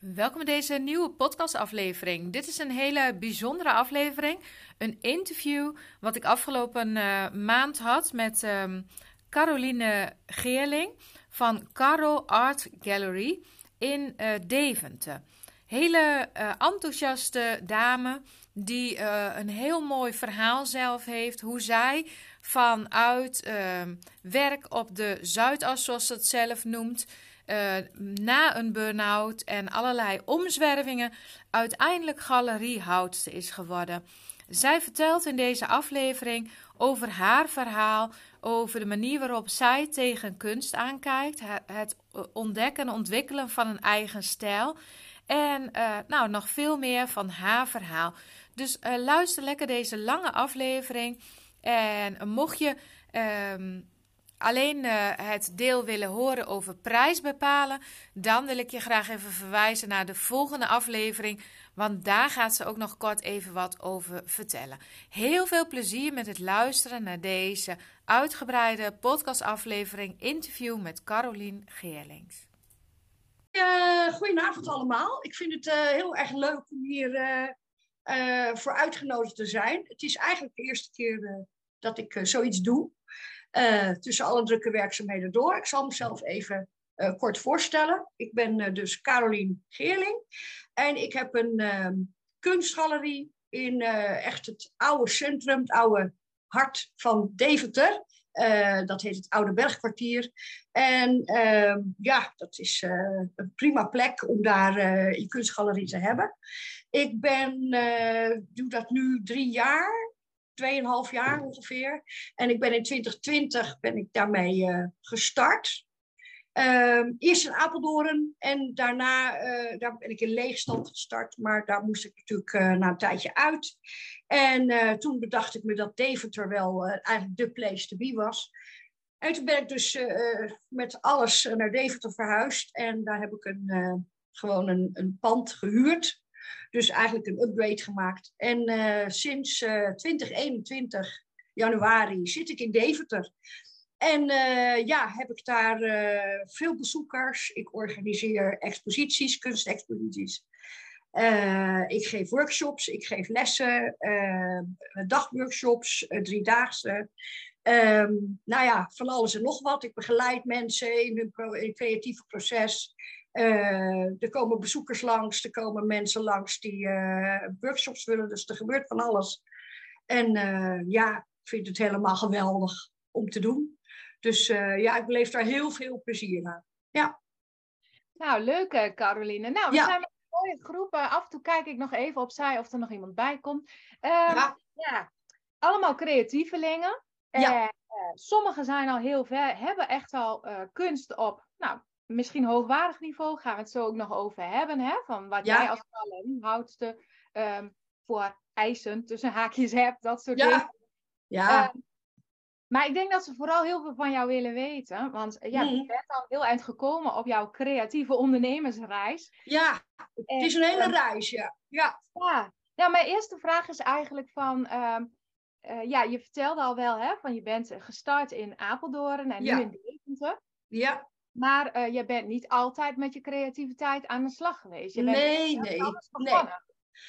Welkom bij deze nieuwe podcastaflevering. Dit is een hele bijzondere aflevering. Een interview wat ik afgelopen uh, maand had met um, Caroline Geerling van Caro Art Gallery in uh, Deventer. Hele uh, enthousiaste dame die een heel mooi verhaal zelf heeft. Hoe zij vanuit ehm, werk op de Zuidas, zoals ze het zelf noemt uh, na een burn-out en allerlei omzwervingen uiteindelijk galeriehoudster is geworden. Zij vertelt in deze aflevering over haar verhaal, over de manier waarop zij tegen kunst aankijkt, het ontdekken en ontwikkelen van een eigen stijl en uh, nou, nog veel meer van haar verhaal. Dus uh, luister lekker deze lange aflevering en mocht je um, alleen uh, het deel willen horen over prijs bepalen, dan wil ik je graag even verwijzen naar de volgende aflevering, want daar gaat ze ook nog kort even wat over vertellen. Heel veel plezier met het luisteren naar deze uitgebreide podcastaflevering interview met Carolien Geerlings. Goedenavond allemaal. Ik vind het uh, heel erg leuk om hier voor uitgenodigd te zijn. Het is eigenlijk de eerste keer dat ik zoiets doe. Uh, tussen alle drukke werkzaamheden door. Ik zal mezelf even uh, kort voorstellen. Ik ben uh, dus Carolien Geerling. En ik heb een ehm, kunstgalerie in echt het oude centrum, het oude hart van Deventer. dat heet het Oude Bergkwartier. En ehm, ja, dat is een prima plek om daar je kunstgalerie te hebben. Ik ben, doe dat nu drie jaar. 2,5 jaar ongeveer. En ik ben in 2020 ben ik daarmee uh, gestart. Um, eerst in Apeldoorn en daarna uh, daar ben ik in leegstand gestart. Maar daar moest ik natuurlijk uh, na een tijdje uit. En toen bedacht ik me dat Deventer wel eigenlijk de place to be was. En toen ben ik dus met alles naar Deventer verhuisd. En daar heb ik een, gewoon een, een pand gehuurd. Dus eigenlijk een upgrade gemaakt. En uh, sinds uh, eh, 2021 januari zit ik in Deventer. En uh, ja, heb ik daar veel bezoekers. Ik organiseer exposities, kunstexposities. ik geef workshops, ik geef lessen, dagworkshops, driedaagse. Um, nou ja, van alles en nog wat. Ik begeleid mensen in hun creatieve proces. Uh, er komen bezoekers langs, er komen mensen langs die uh, workshops willen, dus er gebeurt van alles. En uh, ja, ik vind het helemaal geweldig om te doen. Dus ja, ik beleef daar heel veel plezier aan. Ja. Nou, leuk Caroline. Nou, we zijn met een mooie groep. af en toe kijk ik nog even opzij of er nog iemand bij komt. Ehm, ja. ja. Allemaal creatievelingen. Ja. sommigen zijn al heel ver, hebben echt al kunst op nou, misschien hoogwaardig niveau, gaan we het zo ook nog over hebben. Hè? Van wat jij als talenthoudste um, ehm, voor eisen tussen haakjes hebt, dat soort ja. dingen. Ja. Uh, maar ik denk dat ze vooral heel veel van jou willen weten. Want ja, je bent al heel eind gekomen op jouw creatieve ondernemersreis. Ja, het is een hele ehm, reis, ja. ja. Ja. ja, mijn eerste vraag is eigenlijk van... Uh, ja, je vertelde al wel, hè, van je bent gestart in Apeldoorn en nu in Deventer. Ja. Maar uh, je bent niet altijd met je creativiteit aan de slag geweest. Je bent nee, nee, nee.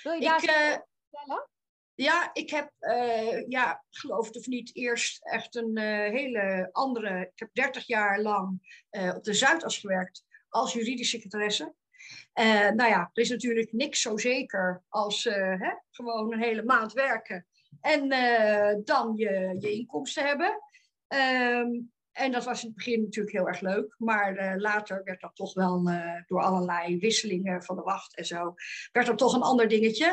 Wil je daar ik, uh, vertellen? Ja, ik heb, uh, ja, geloof het of niet, eerst echt een hele andere... Ik heb 30 jaar lang op de Zuidas gewerkt als juridische secretaresse. nou ja, er is natuurlijk niks zo zeker als hè, gewoon een hele maand werken en dan je, je inkomsten hebben. Um, en dat was in het begin natuurlijk heel erg leuk. Maar uh, later werd dat toch wel uh, door allerlei wisselingen van de wacht en zo, werd dat toch een ander dingetje.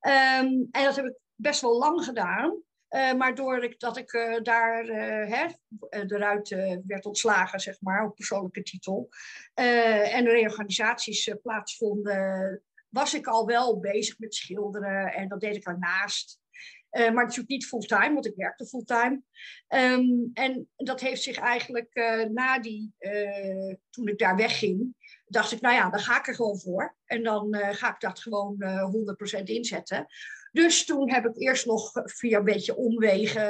Um, en dat heb ik best wel lang gedaan. Uh, maar doordat ik daar uh, hè, eruit werd ontslagen, zeg maar, op persoonlijke titel, en reorganisaties plaatsvonden, was ik al wel bezig met schilderen en dat deed ik ernaast. Uh, maar natuurlijk niet fulltime, want ik werkte fulltime. Um, en dat heeft zich eigenlijk uh, na die, uh, toen ik daar wegging, dacht ik, nou ja, dan ga ik er gewoon voor. En dan ga ik dat gewoon 100% inzetten. Dus toen heb ik eerst nog via een beetje omwegen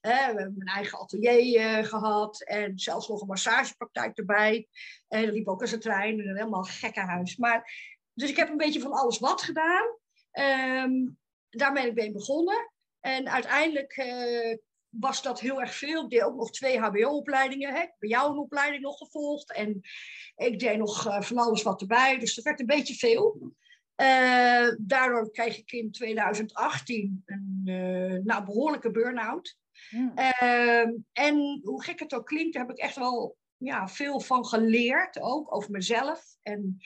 mijn eigen atelier gehad. En zelfs nog een massagepraktijk erbij. En dat liep ook als een trein. En een helemaal gekke huis. Maar, dus ik heb een beetje van alles wat gedaan. Um, daar ben ik mee begonnen. En uiteindelijk uh, was dat heel erg veel. Ik deed ook nog twee HBO-opleidingen. Bij jou een opleiding nog gevolgd. En ik deed nog van alles wat erbij. Dus dat werd een beetje veel. Uh, daardoor kreeg ik in 2018 een nou, behoorlijke burn-out. Hmm. Uh, en hoe gek het ook klinkt, daar heb ik echt wel ja, veel van geleerd. Ook over mezelf. En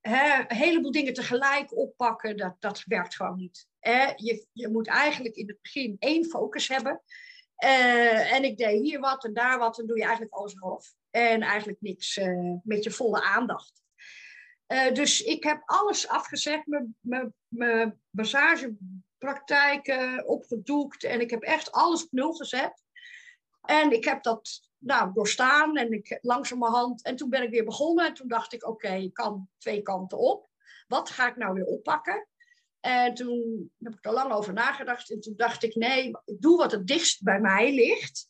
hè, een heleboel dingen tegelijk oppakken, dat, dat werkt gewoon niet. je, je moet eigenlijk in het begin één focus hebben. Uh, en ik deed hier wat en daar wat, en doe je eigenlijk alles half. En eigenlijk niks met je volle aandacht. Uh, dus ik heb alles afgezegd, mijn massagepraktijken opgedoekt en ik heb echt alles op nul gezet. En ik heb dat nou, doorstaan en ik langzamerhand. En toen ben ik weer begonnen en toen dacht ik, oké, je kan twee kanten op. Wat ga ik nou weer oppakken? En toen heb ik er lang over nagedacht en toen dacht ik, nee, ik doe wat het dichtst bij mij ligt.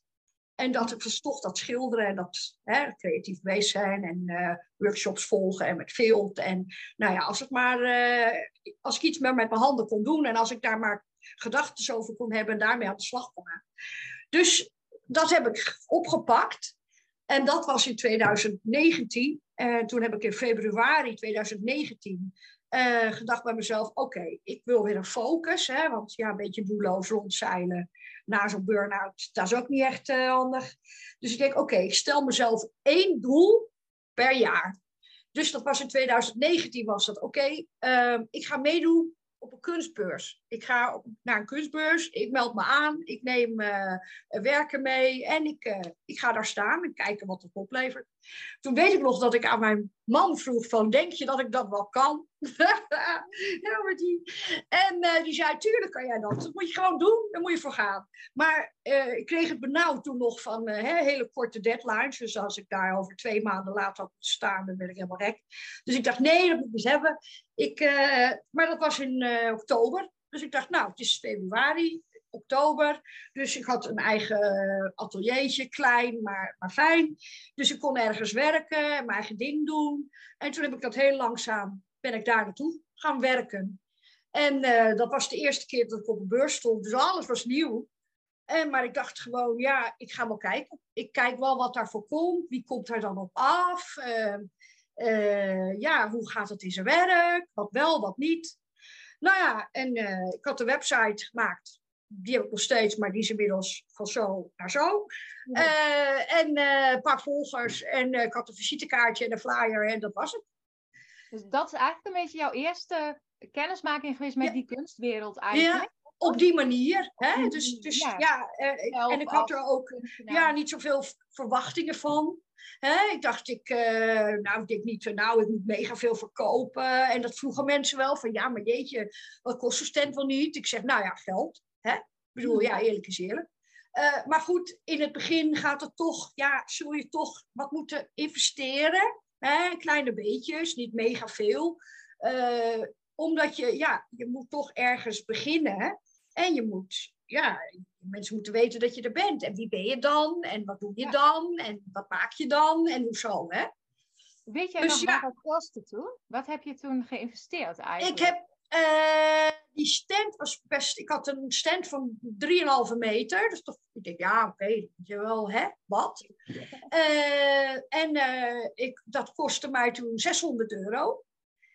En dat ik dus toch dat schilderen en dat hè, creatief bezig zijn en uh, workshops volgen en met field. En nou ja, als, het maar, uh, als ik iets meer met mijn handen kon doen en als ik daar maar gedachten over kon hebben en daarmee aan de slag kon gaan. Dus dat heb ik opgepakt. En dat was in 2019. En toen heb ik in februari 2019 uh, gedacht bij mezelf: oké, ik wil weer een focus. Hè, want ja, een beetje doelloos rondzeilen na zo'n burn-out, dat is ook niet echt uh, handig. Dus ik denk: oké, ik stel mezelf één doel per jaar. Dus dat was in 2019 was dat oké. Uh, ik ga meedoen op een kunstbeurs. Ik ga naar een kunstbeurs, ik meld me aan, ik neem uh, werken mee en ik, uh, ik ga daar staan en kijken wat het oplevert. Toen weet ik nog dat ik aan mijn man vroeg van, denk je dat ik dat wel kan? En uh, die zei, tuurlijk kan jij dat. Dat moet je gewoon doen, daar moet je voor gaan. Maar ik kreeg het benauwd toen nog van hele korte deadlines. Dus als ik daar over twee maanden later had staan, dan ben ik helemaal gek. Dus ik dacht, nee, dat moet ik eens hebben. Ik, maar dat was in oktober. Dus ik dacht, nou, het is februari, oktober. Dus ik had een eigen ateliertje, klein, maar, maar fijn. Dus ik kon ergens werken, mijn eigen ding doen. En toen heb ik dat heel langzaam, ben ik daar naartoe gaan werken. En uh, dat was de eerste keer dat ik op een beurs stond. Dus alles was nieuw. En, maar ik dacht gewoon, ja, ik ga wel kijken. Ik kijk wel wat daarvoor komt. Wie komt er dan op af? Uh, uh, ja, hoe gaat het in zijn werk? Wat wel, wat niet. Nou ja, en uh, ik had een website gemaakt. Die heb ik nog steeds, maar die is inmiddels van zo naar zo. Uh, en uh, een paar volgers. En ik had een visitekaartje en een flyer en dat was het. Dus dat is eigenlijk een beetje jouw eerste kennismaking geweest met die kunstwereld eigenlijk? Ja, op die manier. Hè? Dus, dus ja, ja en ik had er ook ja, niet zoveel verwachtingen van. Hè? Ik dacht, ik, uh, nou, ik denk niet, nou, ik moet mega veel verkopen. En dat vroegen mensen wel van, ja, maar jeetje, wat kost zo'n stand wel niet? Ik zeg, nou ja, geld. Hè? Ik bedoel, ja, eerlijk is eerlijk. Uh, maar goed, in het begin gaat het toch, ja, zul je toch wat moeten investeren. Hè? Kleine beetjes, niet mega veel. Uh, omdat je, ja, je moet toch ergens beginnen. En je moet, ja, mensen moeten weten dat je er bent. En wie ben je dan? En wat doe je dan? En wat maak je dan? En hoezo, hè? Weet jij dus nog ja, wat kostte toen? Wat heb je toen geïnvesteerd eigenlijk? Ik heb, uh, die stand was best, ik had een stand van 3,5 meter. Dus toch, ik denk, ja, oké, okay, je wel, hè, wat? Uh, en uh, ik, dat kostte mij toen 600 euro.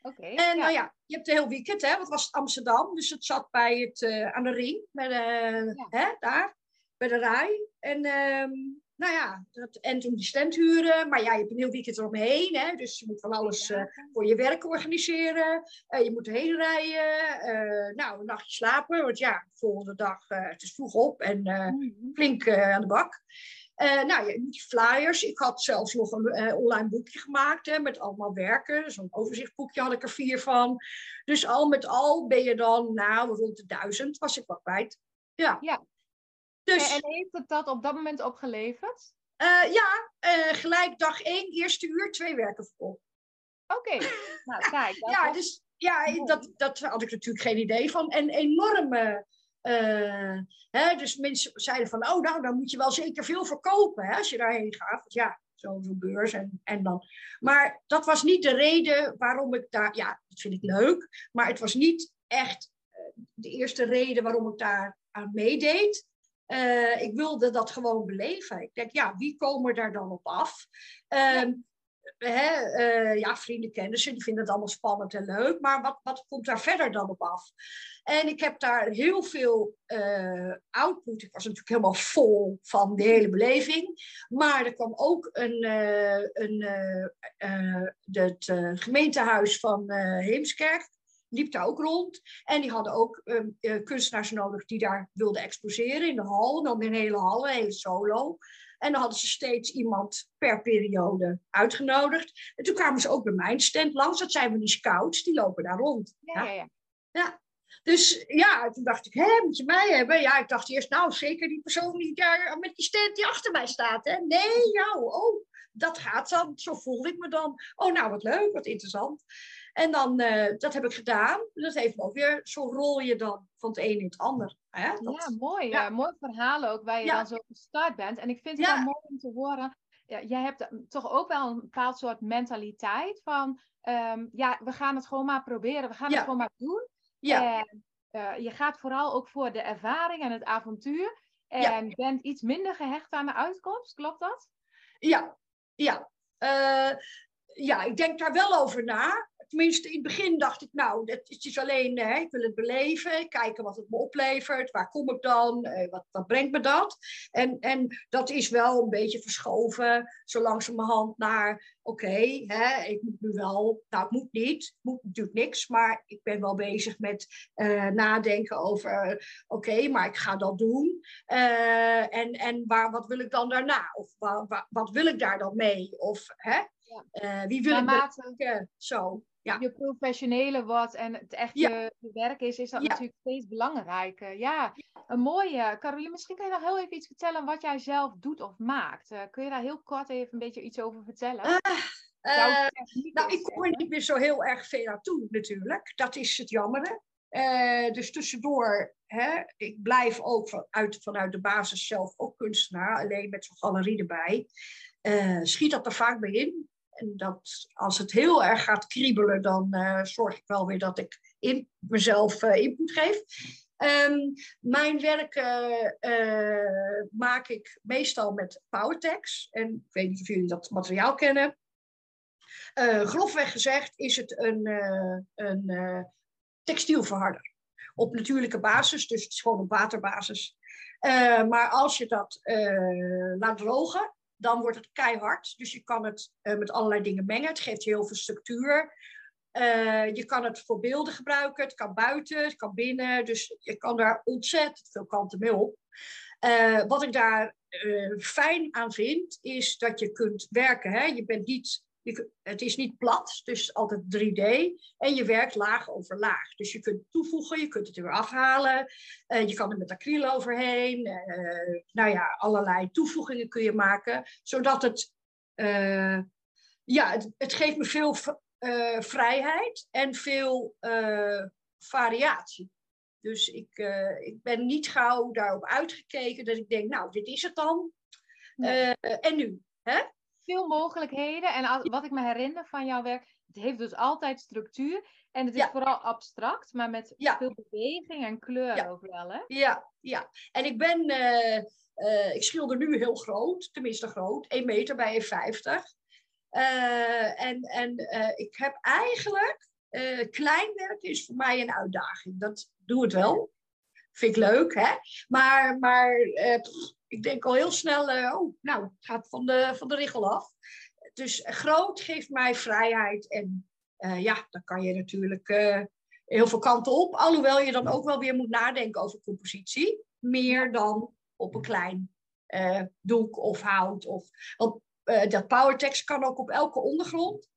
Okay, en nou ja, je hebt een heel weekend, hè, wat was Amsterdam, dus het zat bij het, aan de ring, ja. hè, daar, bij de rij. En um, nou ja, dat, en toen die stand huren, maar ja, je hebt een heel weekend eromheen, hè, dus je moet van alles uh, voor je werk organiseren. Uh, je moet erheen rijden, nou, een nachtje slapen, want ja, de volgende dag, het is vroeg op en mm-hmm. flink aan de bak. Nou ja, die flyers. Ik had zelfs nog een online boekje gemaakt hè, met allemaal werken. Zo'n overzichtboekje had ik er vier van. Dus al met al ben je dan, nou, rond de duizend was ik wat kwijt. Ja. ja. Dus, en heeft het dat op dat moment opgeleverd? Uh, ja, gelijk dag één, eerste uur, twee werken verkocht. Oké, nou kijk. dat ja, was- dus ja, dat, dat had ik natuurlijk geen idee van. En enorme. eh, hè, dus mensen zeiden van, oh, nou, dan moet je wel zeker veel verkopen hè, als je daarheen gaat. Want ja, zo'n beurs en, en dan. Maar dat was niet de reden waarom ik daar. Ja, dat vind ik leuk. Maar het was niet echt eh, de eerste reden waarom ik daar aan meedeed. Eh, ik wilde dat gewoon beleven. Ik denk, ja, wie komen daar dan op af? Ehm, hè, eh, ja, vrienden, kennissen, die vinden het allemaal spannend en leuk. Maar wat, wat komt daar verder dan op af? En ik heb daar heel veel eh, output. Ik was natuurlijk helemaal vol van de hele beleving. Maar er kwam ook een, een, het eh, gemeentehuis van Heemskerk. Liep daar ook rond. En die hadden ook ehm, eh, kunstenaars nodig die daar wilden exposeren in de hal. Dan in een hele hal, een hele solo. En dan hadden ze steeds iemand per periode uitgenodigd. En toen kwamen ze ook bij mijn stand langs. Dat zijn we die scouts, die lopen daar rond. ja, ja, ja. Dus ja, toen dacht ik, hé, moet je mij hebben? Ja, ik dacht eerst, nou, zeker die persoon die daar met die stand die achter mij staat. Hè? Nee, jou, oh, dat gaat dan. Zo voelde ik me dan. Oh, nou, wat leuk, wat interessant. En dan, eh, dat heb ik gedaan. Dat heeft me ook weer, zo rol je dan van het een in het ander. Hè? Dat- Ja, mooi. ja. eh, mooi verhaal ook, waar je dan zo gestart bent. En ik vind het wel mooi om te horen. Ja, jij hebt eh, toch ook wel een bepaald soort mentaliteit van... ehm, ja, we gaan het gewoon maar proberen. We gaan Ja. het gewoon maar doen. ja, En je gaat vooral ook voor de ervaring en het avontuur. Ja. En bent iets minder gehecht aan de uitkomst. Klopt dat? ja, ja. Ja, ik denk daar wel over na. Tenminste, in het begin dacht ik, nou, het is dus alleen, hè, ik wil het beleven, kijken wat het me oplevert, waar kom ik dan, eh, wat, brengt me dat? En, en dat is wel een beetje verschoven, zo langzamerhand naar, oké, hè, ik moet nu wel, nou, ik moet niet, moet natuurlijk niks, maar ik ben wel bezig met eh, nadenken over, oké, maar ik ga dat doen. Eh, en en waar, wat wil ik dan daarna? Of wa- wa- wat wil ik daar dan mee? Of hè? Ja. Eh, wie wil ik Naarmate? Zo, ja. je professionele wordt en het echt je, werk is, is dat Ja. natuurlijk steeds belangrijker. Ja, een mooie. Caroline, misschien kun je nog heel even iets vertellen wat jij zelf doet of maakt. Eh, kun je daar heel kort even een beetje iets over vertellen? Jouw Eh, nou, ik kom er niet meer zo heel erg veel aan toe, natuurlijk. Dat is het jammere. Eh, dus tussendoor, hè, ik blijf ook vanuit, vanuit de basis zelf ook kunstenaar, alleen met zo'n galerie erbij. Eh, schiet dat er vaak bij in. En dat, als het heel erg gaat kriebelen, dan eh, zorg ik wel weer dat ik in mezelf eh, input geef. Ehm, mijn werk eh, maak ik meestal met PowerTex. En ik weet niet of jullie dat materiaal kennen. Grofweg gezegd is het een, een textielverharder. Op natuurlijke basis, dus het is gewoon op waterbasis. Maar als je dat laat drogen, dan wordt het keihard. Dus je kan het eh, met allerlei dingen mengen. Het geeft je heel veel structuur. Eh, je kan het voor beelden gebruiken. Het kan buiten, het kan binnen. Dus je kan daar ontzettend veel kanten mee op. Eh, wat ik daar fijn aan vind, is dat je kunt werken. Hè? Je bent niet, je, het is niet plat, dus altijd 3D. En je werkt laag over laag. Dus je kunt toevoegen, je kunt het er weer afhalen. eh, je kan er met acryl overheen. eh, nou ja, allerlei toevoegingen kun je maken. Zodat het, eh, ja, het, het geeft me veel vrijheid en veel variatie. Dus ik, ik ben niet gauw daarop uitgekeken dat ik denk, nou, dit is het dan. En nu? Veel mogelijkheden. En als, wat ik me herinner van jouw werk, het heeft dus altijd structuur. En het is Ja. vooral abstract, maar met Ja. veel beweging en kleur Ja. ook wel, hè? Ja, ja. En ik ben, eh, eh, ik schilder nu heel groot, tenminste groot, 1 meter bij 1,50. Eh, en en ik heb eigenlijk, klein werk is voor mij een uitdaging. Dat doe het wel. Vind ik leuk, hè? Maar, maar pff, ik denk al heel snel, eh, oh, nou, het gaat van de, van de richel af. Dus groot geeft mij vrijheid. En eh, ja, dan kan je natuurlijk eh, heel veel kanten op. Alhoewel je dan ook wel weer moet nadenken over compositie. Meer dan op een klein doek of hout. Of, want dat powertext kan ook op elke ondergrond.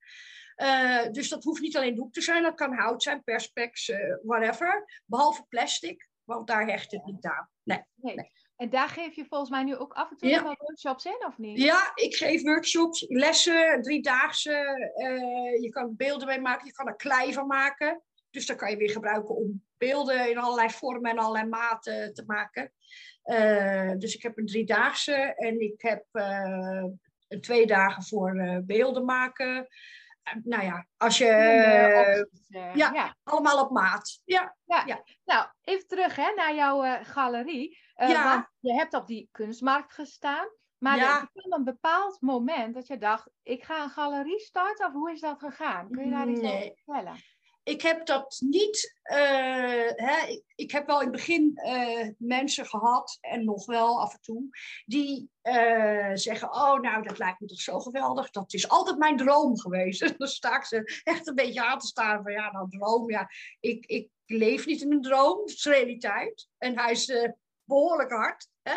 Dus dat hoeft niet alleen doek te zijn. Dat kan hout zijn, perspex, whatever. Behalve plastic, want daar hecht het niet aan. Nee. Nee. En daar geef je volgens mij nu ook af en toe ja. wel workshops in, of niet? Ja, ik geef workshops, lessen, driedaagse. Uh, je kan beelden mee maken, je kan er klei van maken. Dus dat kan je weer gebruiken om beelden in allerlei vormen en allerlei maten te maken. Uh, dus ik heb een driedaagse en ik heb uh, twee dagen voor beelden maken nou ja, als je. Ja, ja, allemaal op maat. Ja, ja. ja. Nou, even terug hè, naar jouw galerie. Uh, ja. Want je hebt op die kunstmarkt gestaan. Maar ja. er kwam een bepaald moment dat je dacht: ik ga een galerie starten, of hoe is dat gegaan? Kun je daar iets over vertellen? ik heb dat niet. Uh, hè, ik, ik, heb wel in het begin uh, mensen gehad, en nog wel af en toe, die uh, zeggen: Oh, nou, dat lijkt me toch zo geweldig. Dat is altijd mijn droom geweest. En dan sta ik ze echt een beetje aan te staan van: Ja, nou, droom. Ja, ik, ik leef niet in een droom, het is realiteit. En hij is behoorlijk hard. Hè?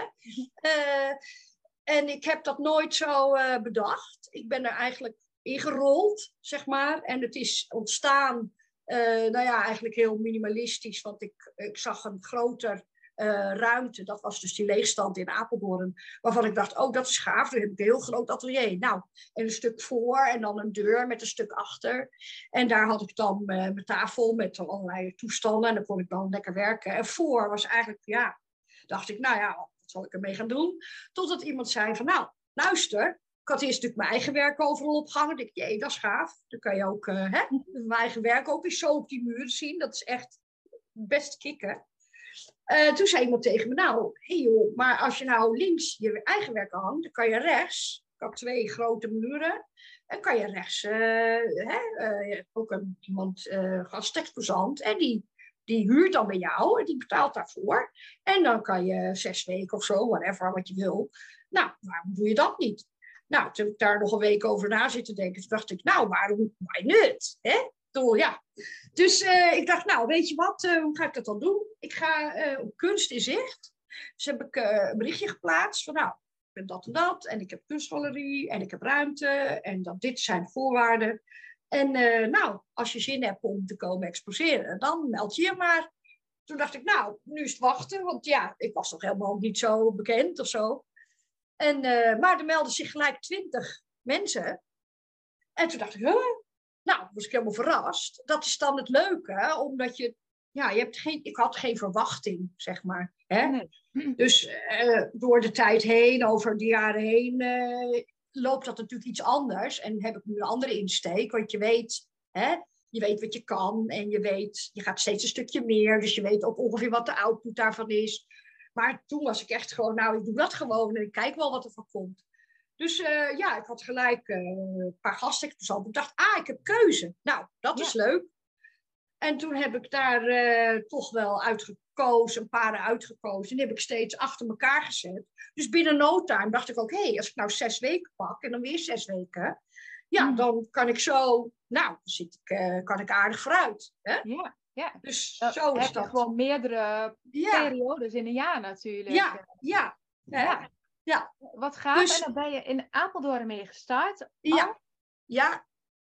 en ik heb dat nooit zo bedacht. Ik ben er eigenlijk ingerold, zeg maar. En het is ontstaan uh, nou ja, eigenlijk heel minimalistisch, want ik, ik zag een groter uh, ruimte. Dat was dus die leegstand in Apeldoorn. Waarvan ik dacht, oh, dat is gaaf. Dan heb ik een heel groot atelier. Nou, en een stuk voor en dan een deur met een stuk achter. En daar had ik dan uh, mijn tafel met allerlei toestanden. En dan kon ik dan lekker werken. En voor was eigenlijk, ja, dacht ik, nou ja, wat zal ik ermee gaan doen? Totdat iemand zei van, nou, luister, ik had eerst natuurlijk mijn eigen werk overal opgehangen. Ik dacht, jee, dat is gaaf. Dan kan je ook uh, hè, mijn eigen werk ook eens zo op die muur zien. Dat is echt best kicken. Uh, toen zei iemand tegen me, nou, hé hey joh, maar als je nou links je eigen werk hangt, dan kan je rechts, ik had twee grote muren, en kan je rechts, uh, hè, ook een, iemand, uh, gastexposant, en die, die huurt dan bij jou, die betaalt daarvoor. En dan kan je zes weken of zo, whatever, wat je wil. Nou, waarom doe je dat niet? Nou, toen ik daar nog een week over na zit te denken, dacht ik, nou, waarom, why not? Hè? Toen, ja. Dus uh, ik dacht, nou, weet je wat, uh, hoe ga ik dat dan doen? Ik ga uh, op kunst in zicht. Dus heb ik een berichtje geplaatst van, nou, ik ben dat en dat, en ik heb kunstgalerie, en ik heb ruimte, en dat dit zijn voorwaarden. En nou, als je zin hebt om te komen exposeren, dan meld je je maar. Toen dacht ik, nou, nu is het wachten, want ja, ik was toch helemaal niet zo bekend of zo. En, uh, maar er melden zich gelijk twintig mensen. En toen dacht ik, huh? Nou, was ik helemaal verrast. Dat is dan het leuke, omdat je, ja, je hebt geen, ik had geen verwachting, zeg maar. Hè? Dus uh, door de tijd heen, over de jaren heen, loopt dat natuurlijk iets anders. En heb ik nu een andere insteek, want je weet, hè, je weet wat je kan en je weet, je gaat steeds een stukje meer. Dus je weet ook ongeveer wat de output daarvan is. Maar toen was ik echt gewoon, nou, ik doe dat gewoon en ik kijk wel wat er van komt. Dus uh, ja, ik had gelijk uh, een paar gastexposanten. Ik dacht, ah, ik heb keuze. Nou, dat is leuk. En toen heb ik daar uh, toch wel uitgekozen, een paar uitgekozen. En heb ik steeds achter elkaar gezet. Dus binnen no time dacht ik ook, hé, hey, als ik nou zes weken pak en dan weer zes weken. Ja, mm. dan kan ik zo, nou, dan zit ik, kan ik aardig vooruit. Hè? Ja. Ja, dus zo is dat. gewoon meerdere periodes in een jaar natuurlijk. Ja, ja. ja. ja. Wat gaaf. Dus, en dan ben je in Apeldoorn mee gestart. Ja. Ja.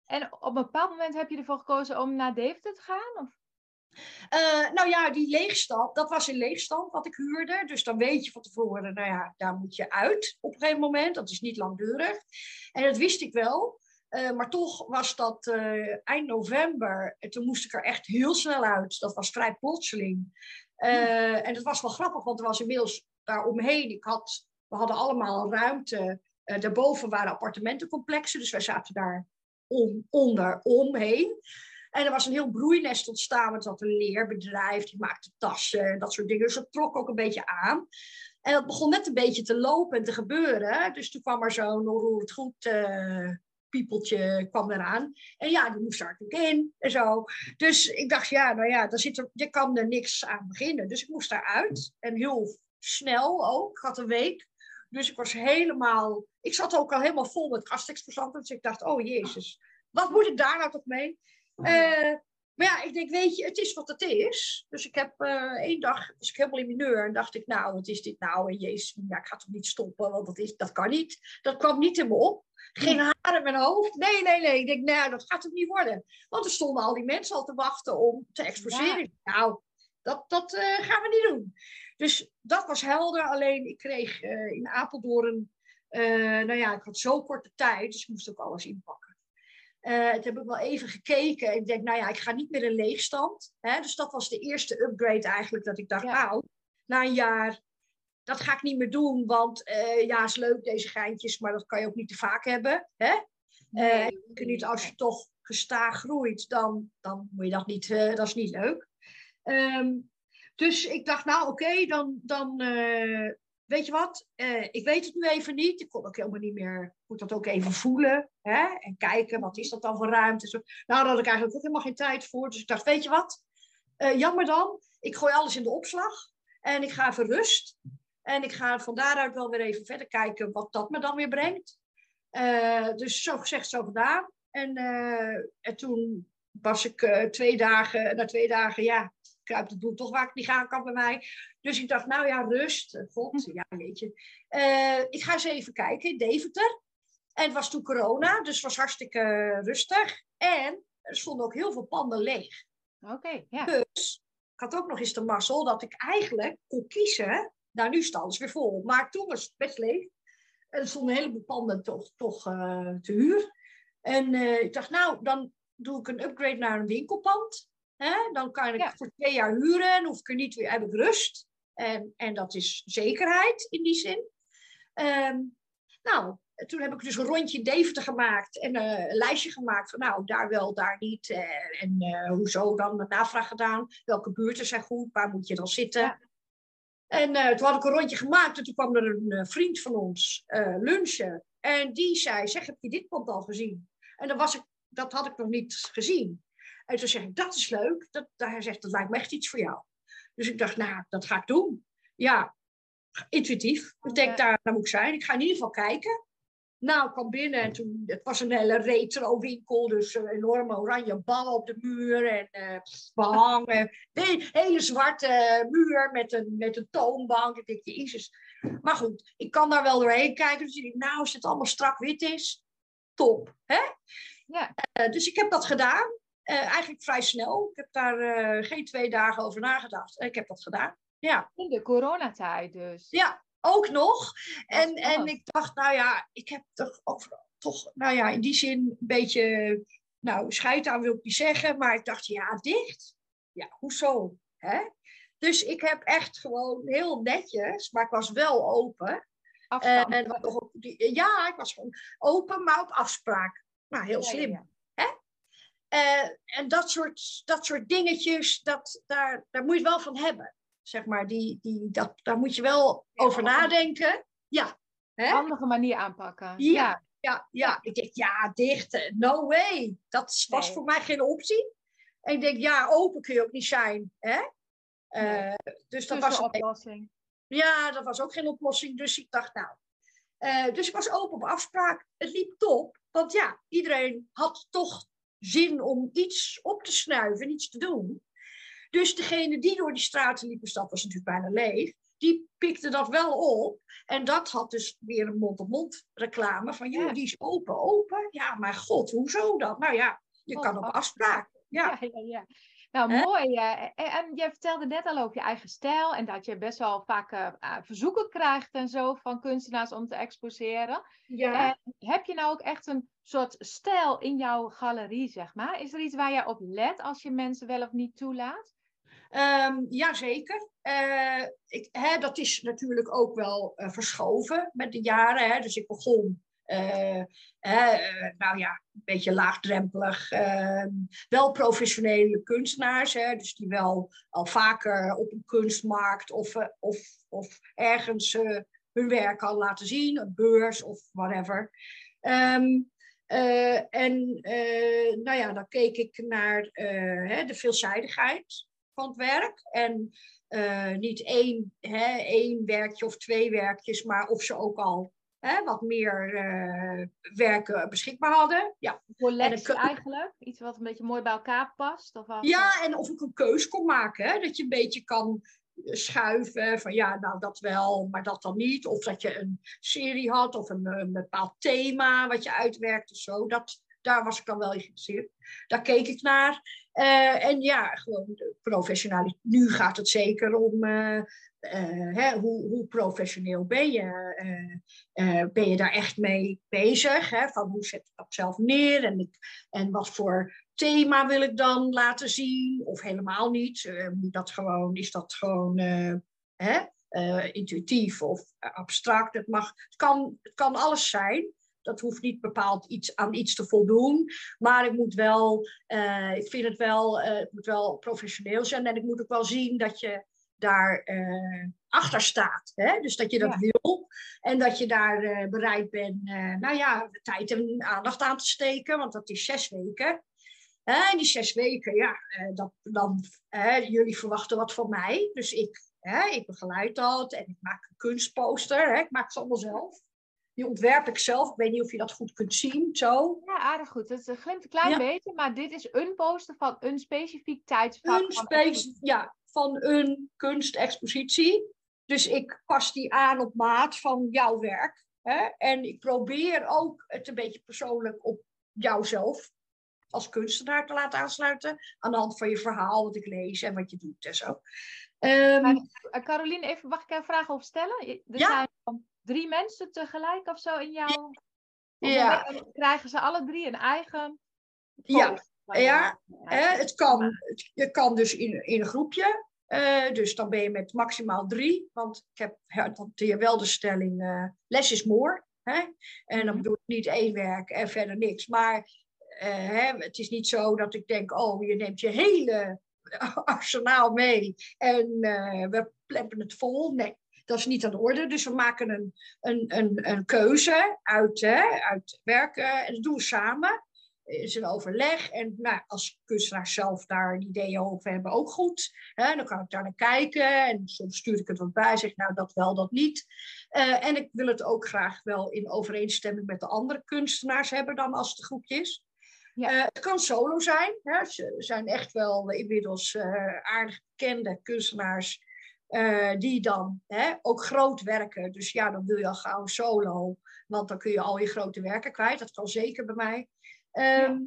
En op een bepaald moment heb je ervoor gekozen om naar Deventer te gaan? Of? Uh, nou ja, die leegstand, dat was een leegstand wat ik huurde. Dus dan weet je van tevoren, nou ja, daar moet je uit op een gegeven moment. Dat is niet langdurig. En dat wist ik wel. Uh, maar toch was dat uh, eind november. En toen moest ik er echt heel snel uit. Dat was vrij plotseling. Uh, En dat was wel grappig, want er was inmiddels daaromheen. Ik had, we hadden allemaal ruimte. daarboven waren appartementencomplexen. Dus wij zaten daar om. En er was een heel broeinest ontstaan. Het had een leerbedrijf, die maakte tassen en dat soort dingen. Dus dat trok ook een beetje aan. En dat begon net een beetje te lopen en te gebeuren. Dus toen kwam er zo'n het goed piepeltje kwam eraan. En ja, die moest daar natuurlijk in en zo. Dus ik dacht, ja, nou ja, daar zit er, je kan er niks aan beginnen. Dus ik moest daaruit. En heel snel ook. Ik had een week. Dus ik was helemaal... Ik zat ook al helemaal vol met gastexposanten. Dus ik dacht, oh jezus, wat moet ik daar nou toch mee? Uh, maar ja, ik denk, weet je, het is wat het is. Dus ik heb uh, één dag, was ik helemaal in mineur en dacht ik, nou, wat is dit nou? En jezus, ja, ik ga toch niet stoppen, want dat, is, dat kan niet. Dat kwam niet in me op. Geen haar in mijn hoofd. Nee, nee, nee. Ik denk, nou, dat gaat het niet worden. Want er stonden al die mensen al te wachten om te exposeren. Nou, dat, dat gaan we niet doen. Dus dat was helder. Alleen ik kreeg in Apeldoorn, nou ja, ik had zo korte tijd, dus ik moest ook alles inpakken. Uh, toen heb ik wel even gekeken en ik denk, nou ja, ik ga niet meer een leegstand. Hè? Dus dat was de eerste upgrade eigenlijk, dat ik dacht, nou, na een jaar, dat ga ik niet meer doen, want uh, ja, is leuk deze geintjes, maar dat kan je ook niet te vaak hebben. Hè? Nee, uh, niet, als je toch gestaag groeit, dan, dan moet je dat niet, dat is niet leuk. Um, dus ik dacht, nou oké, dan, dan weet je wat, uh, ik weet het nu even niet. Ik kon ook helemaal niet meer, ik moet dat ook even voelen. Hè? En kijken, wat is dat dan voor ruimte? Zo. Nou, daar had ik eigenlijk ook helemaal geen tijd voor. Dus ik dacht, weet je wat, uh, jammer dan. Ik gooi alles in de opslag. En ik ga even rust. En ik ga van daaruit wel weer even verder kijken wat dat me dan weer brengt. Dus zo gezegd, zo gedaan. En, en toen was ik twee dagen, na twee dagen, ja, kruipt het bloed toch waar ik niet gaan kan bij mij. Dus ik dacht, nou ja, rust. God, ja, weet je. Uh, ik ga eens even kijken in Deventer. En het was toen corona, dus het was hartstikke rustig. En er stonden ook heel veel panden leeg. Oké, ja. Dus ik had ook nog eens de mazzel dat ik eigenlijk kon kiezen. Nou, nu staan ze weer vol. Maar toen was het best leeg. En er stonden een heleboel panden toch, toch uh, te huur. En uh, ik dacht, nou, dan doe ik een upgrade naar een winkelpand. Hè? Dan kan ik ja. voor twee jaar huren en hoef ik er niet weer, heb ik rust. En, en dat is zekerheid in die zin. Um, nou, toen heb ik dus een rondje Deventer gemaakt en uh, een lijstje gemaakt van nou, daar wel, daar niet. Uh, en uh, hoezo dan de navraag gedaan. Welke buurten zijn goed, waar moet je dan zitten? Ja. En toen had ik een rondje gemaakt en toen kwam er een vriend van ons lunchen. En die zei, zeg, heb je dit pand al gezien? En dan was ik, dat had ik nog niet gezien. En toen zeg ik, dat is leuk. Dat, hij zegt, dat lijkt me echt iets voor jou. Dus ik dacht, nou, dat ga ik doen. Ja, intuïtief. Ik denk, daar, daar moet ik zijn. Ik ga in ieder geval kijken. Nou, ik kwam binnen en toen, het was een hele retro winkel, dus uh, enorme oranje ballen op de muur en uh, behangen. De hele zwarte muur met een, met een toonbank. Ik denk, jezus. Maar goed, ik kan daar wel doorheen kijken. Dus ik denk, nou, als het allemaal strak wit is, top. Hè? Ja. Uh, dus ik heb dat gedaan. Uh, eigenlijk vrij snel. Ik heb daar uh, geen twee dagen over nagedacht. Ik heb dat gedaan. Ja. In de coronatijd dus. Ja, ook nog. En, en ik dacht, nou ja, ik heb toch, overal, toch, nou ja, in die zin een beetje, nou, scheid aan wil ik niet zeggen, maar ik dacht, ja, dicht. Ja, hoezo? Hè? Dus ik heb echt gewoon heel netjes, maar ik was wel open. Afstand. Uh, en, ja, ik was gewoon open, maar op afspraak. Nou, heel slim. Ja, ja. Uh, en dat soort, dat soort dingetjes, dat, daar, daar moet je wel van hebben. Zeg maar, die, die, dat, daar moet je wel ja, over nadenken. Ja. Hè? Handige manier aanpakken. Ja, ja, ja. ja. Ik denk, ja, dicht, no way. Dat was nee. voor mij geen optie. En ik denk, ja, open kun je ook niet zijn. Hè? Nee. Uh, dus dat was een oplossing. Ja, dat was ook geen oplossing. Dus ik dacht, nou. Uh, dus ik was open op afspraak. Het liep top. Want ja, iedereen had toch zin om iets op te snuiven, iets te doen. Dus degene die door die straten liepen, stad was natuurlijk bijna leeg, die pikte dat wel op. En dat had dus weer een mond-op-mond reclame van, joh, die is open, open. Ja, maar god, hoezo dan? Nou ja, je kan op afspraak. Ja, ja, ja. ja. Nou, He? mooi. En je vertelde net al over je eigen stijl en dat je best wel vaak uh, verzoeken krijgt en zo van kunstenaars om te exposeren. Ja. En heb je nou ook echt een soort stijl in jouw galerie, zeg maar? Is er iets waar je op let als je mensen wel of niet toelaat? Um, Jazeker. Uh, ik, hè, dat is natuurlijk ook wel uh, verschoven met de jaren. Hè. Dus ik begon uh, uh, nou ja, een beetje laagdrempelig. Uh, wel professionele kunstenaars, hè, dus die wel al vaker op een kunstmarkt of, of, of ergens hun werk al laten zien, een beurs of whatever. Um, en nou ja, dan keek ik naar hè, de veelzijdigheid van het werk. En niet één, hè, één werkje of twee werkjes, maar of ze ook al hè, wat meer uh, werken beschikbaar hadden. Ja. Collectie eigenlijk? Iets wat een beetje mooi bij elkaar past? Of wat? Ja, en of ik een keus kon maken. Hè, dat je een beetje kan schuiven van ja, nou dat wel, maar dat dan niet. Of dat je een serie had of een, een bepaald thema wat je uitwerkt of zo. Dat, daar was ik dan wel geïnteresseerd. Daar keek ik naar. Uh, en ja, gewoon professioneel. Nu gaat het zeker om uh, hè, hoe, hoe, professioneel ben je? ben je daar echt mee bezig? Hè? Van hoe zet ik dat zelf neer? En, ik, en wat voor thema wil ik dan laten zien? Of helemaal niet? dat gewoon, is dat gewoon hè? intuïtief of abstract? Het, mag, het, kan, het kan alles zijn dat hoeft niet bepaald iets, aan iets te voldoen. Maar ik moet wel, ik vind het wel, het moet wel professioneel zijn. En ik moet ook wel zien dat je daar uh, achter staat. Hè? Dus dat je dat wil. En dat je daar bereid bent, nou ja, de tijd en aandacht aan te steken. Want dat is zes weken. En die zes weken, ja, dat, dan, jullie verwachten wat van mij. Dus ik, ik begeleid dat en ik maak een kunstposter. Ik maak het allemaal zelf. Die ontwerp ik zelf. Ik weet niet of je dat goed kunt zien, zo. Ja, aardig goed. Het glimt een klein beetje, maar dit is een poster van een specifiek tijdsvak. Een ja, van een kunstexpositie. Dus ik pas die aan op maat van jouw werk. Hè? En ik probeer ook het een beetje persoonlijk op jouzelf als kunstenaar te laten aansluiten. Aan de hand van je verhaal, wat ik lees en wat je doet en zo. Um, Caroline, even, mag ik een vraag over stellen? Er ja? zijn drie mensen tegelijk of zo in jouw... Ja. Krijgen ze alle drie een eigen... Ja, ja het kan, je kan dus in, in een groepje. Uh, dus dan ben je met maximaal drie. Want ik heb hanteer wel de stelling uh, less is more. Hè? En dan mhm. bedoel ik niet één werk en verder niks. Maar uh, hè, het is niet zo dat ik denk, oh, je neemt je hele arsenaal mee en we plempen het vol. Nee, dat is niet aan de orde. Dus we maken een, een, een, een keuze uit, hè, uit werken en dat doen we samen. Is een overleg. En nou, als kunstenaar zelf daar ideeën over hebben, ook goed. Hè, dan kan ik daar naar kijken. En soms stuur ik het wat bij. Zeg nou, dat wel, dat niet. Uh, en ik wil het ook graag wel in overeenstemming met de andere kunstenaars hebben dan als het een groepje is. Ja. Uh, het kan solo zijn. Hè. Ze zijn echt wel inmiddels uh, aardig bekende kunstenaars die dan hè, ook groot werken. Dus ja, dan wil je al gauw solo, want dan kun je al je grote werken kwijt. Dat kan zeker bij mij. Um,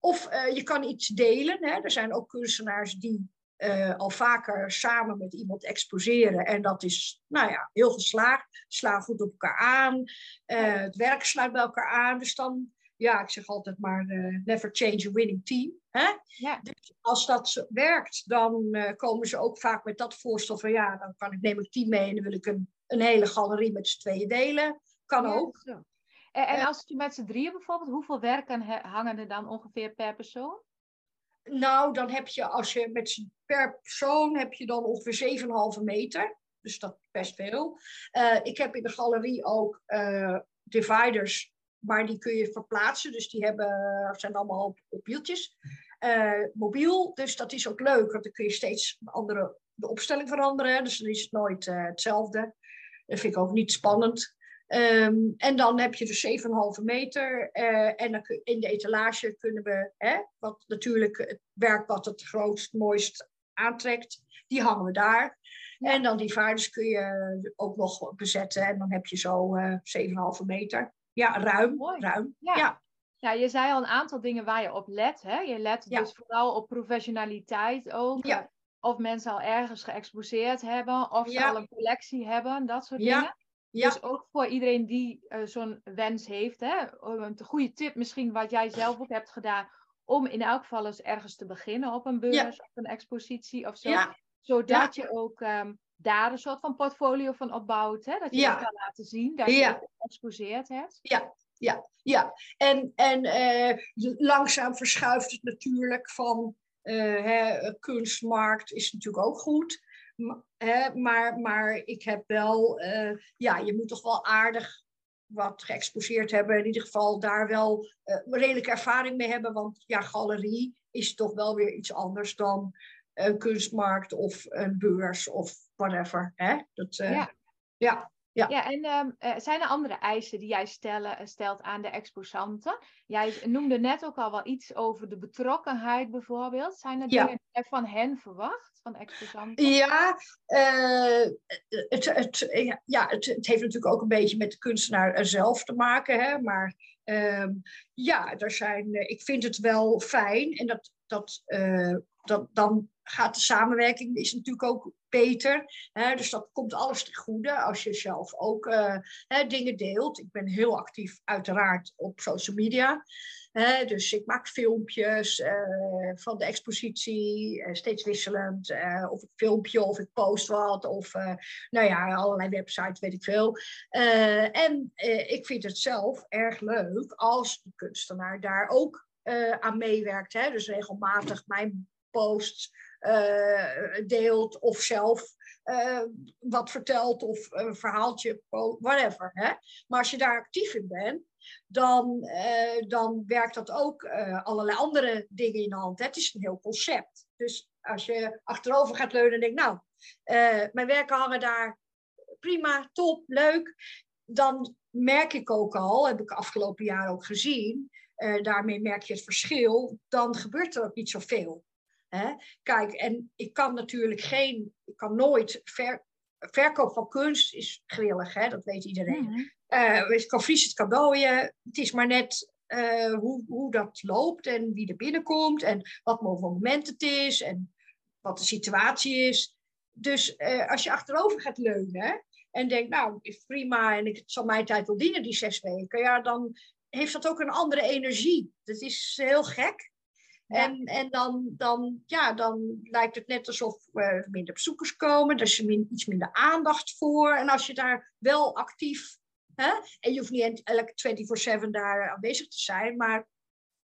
Of uh, je kan iets delen. Hè. Er zijn ook kunstenaars die uh, al vaker samen met iemand exposeren. En dat is, nou ja, heel geslaagd. Slaan goed op elkaar aan. het werk sluit bij elkaar aan. Dus dan ja, ik zeg altijd maar never change a winning team. Hè? Ja. Dus als dat werkt, dan komen ze ook vaak met dat voorstel van ja, dan kan ik, neem ik team mee en dan wil ik een, een hele galerie met z'n tweeën delen. Kan ook. En, en als je met z'n drieën bijvoorbeeld, hoeveel werken hangen er dan ongeveer per persoon? Nou, dan heb je als je met per persoon heb je dan ongeveer 7,5 meter. Dus dat is best veel. Uh, ik heb in de galerie ook dividers maar die kun je verplaatsen. Dus die hebben, zijn allemaal op, op wieltjes. Uh, mobiel, dus dat is ook leuk, want dan kun je steeds andere, de opstelling veranderen. Dus dan is het nooit hetzelfde. Dat vind ik ook niet spannend. Um, en dan heb je dus 7,5 meter. Uh, en dan kun, in de etalage kunnen we, hè, wat natuurlijk het werk wat het grootst, mooist aantrekt, die hangen we daar. En dan die vaarders kun je ook nog bezetten. En dan heb je zo 7,5 meter. Ja, ruim. ruim. Ja. ja. je zei al een aantal dingen waar je op let. Hè? Je let dus vooral op professionaliteit ook. Ja. Of mensen al ergens geëxposeerd hebben, of ze al een collectie hebben, dat soort dingen. Ja. Dus ook voor iedereen die uh, zo'n wens heeft. Hè? Een goede tip misschien wat jij zelf ook hebt gedaan. Om in elk geval eens ergens te beginnen op een beurs of een expositie of zo. Zodat je ook ehm, daar een soort van portfolio van opbouwt. Hè? Dat je ja. kan laten zien dat je het geëxposeerd hebt. Ja, ja, ja. En, en uh, langzaam verschuift het natuurlijk van uh, hè, kunstmarkt is natuurlijk ook goed. Maar, maar ik heb wel, uh, ja, je moet toch wel aardig wat geëxposeerd hebben. In ieder geval daar wel redelijke ervaring mee hebben. Want ja, galerie is toch wel weer iets anders dan een kunstmarkt of een beurs of whatever. Hè? Dat, uh, ja. ja. Ja. ja, en um, zijn er andere eisen die jij stellen, stelt aan de exposanten? Jij noemde net ook al wel iets over de betrokkenheid bijvoorbeeld. Zijn er dingen die van hen verwacht, van exposanten? Ja, uh, het, het, ja het, het, heeft natuurlijk ook een beetje met de kunstenaar zelf te maken. Hè? Maar ehm, ja, er zijn, ik vind het wel fijn en dat, dat, dat, dan gaat de samenwerking is natuurlijk ook beter. Hè? Dus dat komt alles ten goede als je zelf ook hè, dingen deelt. Ik ben heel actief uiteraard op social media dus ik maak filmpjes uh, van de expositie, uh, steeds wisselend. Of ik filmpje of ik post wat. Of nou ja, allerlei websites, weet ik veel. en ik vind het zelf erg leuk als de kunstenaar daar ook aan meewerkt. Hè? Dus regelmatig mijn posts deelt of zelf wat vertelt of een verhaaltje, whatever. Hè? Maar als je daar actief in bent, dan, uh, dan werkt dat ook allerlei andere dingen in hand. Het is een heel concept. Dus als je achterover gaat leunen en denkt, nou, mijn werken hangen daar prima, top, leuk. Dan merk ik ook al, heb ik afgelopen jaar ook gezien, daarmee merk je het verschil, dan gebeurt er ook niet zoveel. Hè? Kijk, en ik kan natuurlijk geen, ik kan nooit ver, verkoop van kunst is grillig, hè? dat weet iedereen. Mm uh, ik kan vries het cadeautje. Het is maar net uh, hoe, hoe dat loopt en wie er binnenkomt en wat voor moment het is en wat de situatie is. Dus uh, als je achterover gaat leunen en denkt, nou, is prima en ik, zal mijn tijd wel dienen, die zes weken, ja, dan heeft dat ook een andere energie. Dat is heel gek. En, en dan, dan, ja, dan lijkt het net alsof er minder bezoekers komen, er is min, iets minder aandacht voor. En als je daar wel actief Hè? En je hoeft niet elke 24-7 daar aanwezig te zijn, maar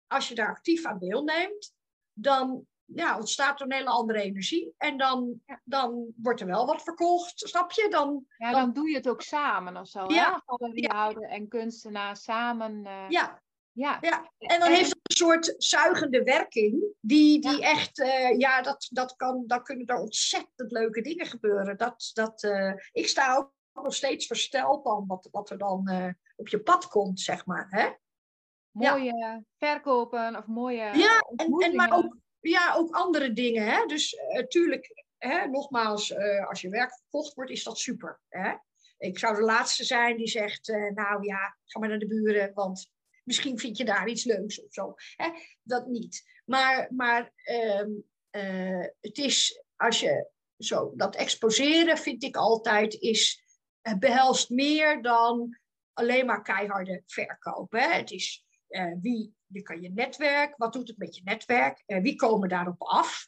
als je daar actief aan deelneemt, dan ja, ontstaat er een hele andere energie. En dan, dan wordt er wel wat verkocht, snap je? Dan, ja, dan, doe je het ook samen of zo. Ja. Galeriehouder ja. en kunstenaar samen. Uh... Ja. Ja. ja, en dan heeft het een soort zuigende werking, die, die ja. echt, uh, ja, dat, dat kan, dan kunnen er ontzettend leuke dingen gebeuren. Dat, dat, uh, ik sta ook nog steeds versteld dan wat, wat er dan uh, op je pad komt, zeg maar. Hè? Mooie ja. verkopen of mooie. Ja, en, en, maar ook, ja, ook andere dingen. Hè? Dus natuurlijk, hè, nogmaals, als je werk verkocht wordt, is dat super. Hè? Ik zou de laatste zijn die zegt, nou ja, ga maar naar de buren, want misschien vind je daar iets leuks of zo. Hè? Dat niet. Maar, maar um, het is, als je zo, dat exposeren vind ik altijd is het behelst meer dan alleen maar keiharde verkoop. Hè? Het is uh, wie, je kan je netwerk, wat doet het met je netwerk? Wie komen daarop af?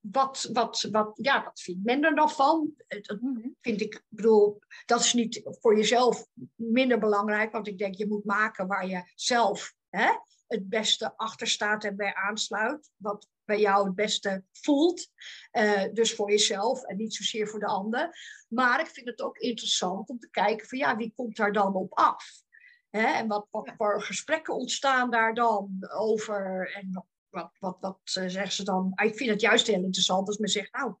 Wat, wat, wat, ja, wat vindt men er dan van? Dat vind ik, bedoel, dat is niet voor jezelf minder belangrijk, want ik denk je moet maken waar je zelf hè, het beste achter staat en bij aansluit. Wat bij jou het beste voelt. Uh, dus voor jezelf en niet zozeer voor de ander. Maar ik vind het ook interessant om te kijken van ja, wie komt daar dan op af? Hè? En wat, wat voor gesprekken ontstaan daar dan over? En wat, wat, wat uh, zeggen ze dan? Ah, ik vind het juist heel interessant als men zegt, nou,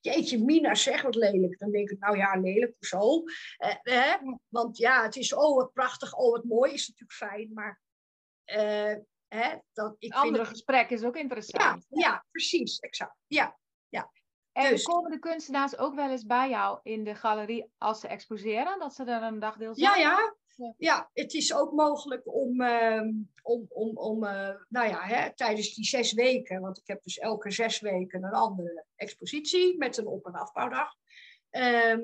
jeetje, Mina, zeg wat lelijk. Dan denk ik, nou ja, lelijk, zo. Uh, hè? Want ja, het is, oh, wat prachtig, oh, wat mooi, is natuurlijk fijn. Maar uh, Hè, dat, ik andere vind... gesprek is ook interessant. Ja, ja precies, exact. Ja, ja. En dus... komen de kunstenaars ook wel eens bij jou in de galerie als ze exposeren? Dat ze er een dagdeel zijn? Ja, ja. Ja, het is ook mogelijk om, uh, om, om, om uh, nou ja, hè, tijdens die zes weken, want ik heb dus elke zes weken een andere expositie met een op- en afbouwdag. Uh,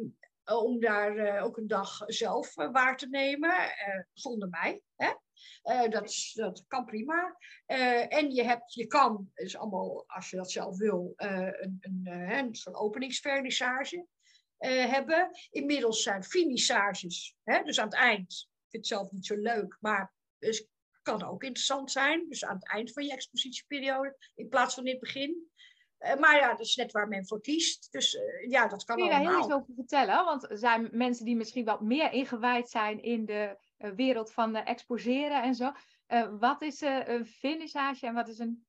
om daar uh, ook een dag zelf waar te nemen, zonder mij. Hè? Dat, dat kan prima. En je, hebt, je kan, is allemaal, als je dat zelf wil, een, een, een soort openingsvernissage hebben. Inmiddels zijn finissages, hè, dus aan het eind. Ik vind het zelf niet zo leuk, maar dus kan ook interessant zijn. Dus aan het eind van je expositieperiode, in plaats van in het begin. maar ja, dat is net waar men voor kiest. Dus ja, dat kan Kun je allemaal. daar heel iets over vertellen? Want er zijn mensen die misschien wat meer ingewijd zijn in de eh, wereld van exposeren en zo. Uh, wat is uh, een vernissage en wat is een...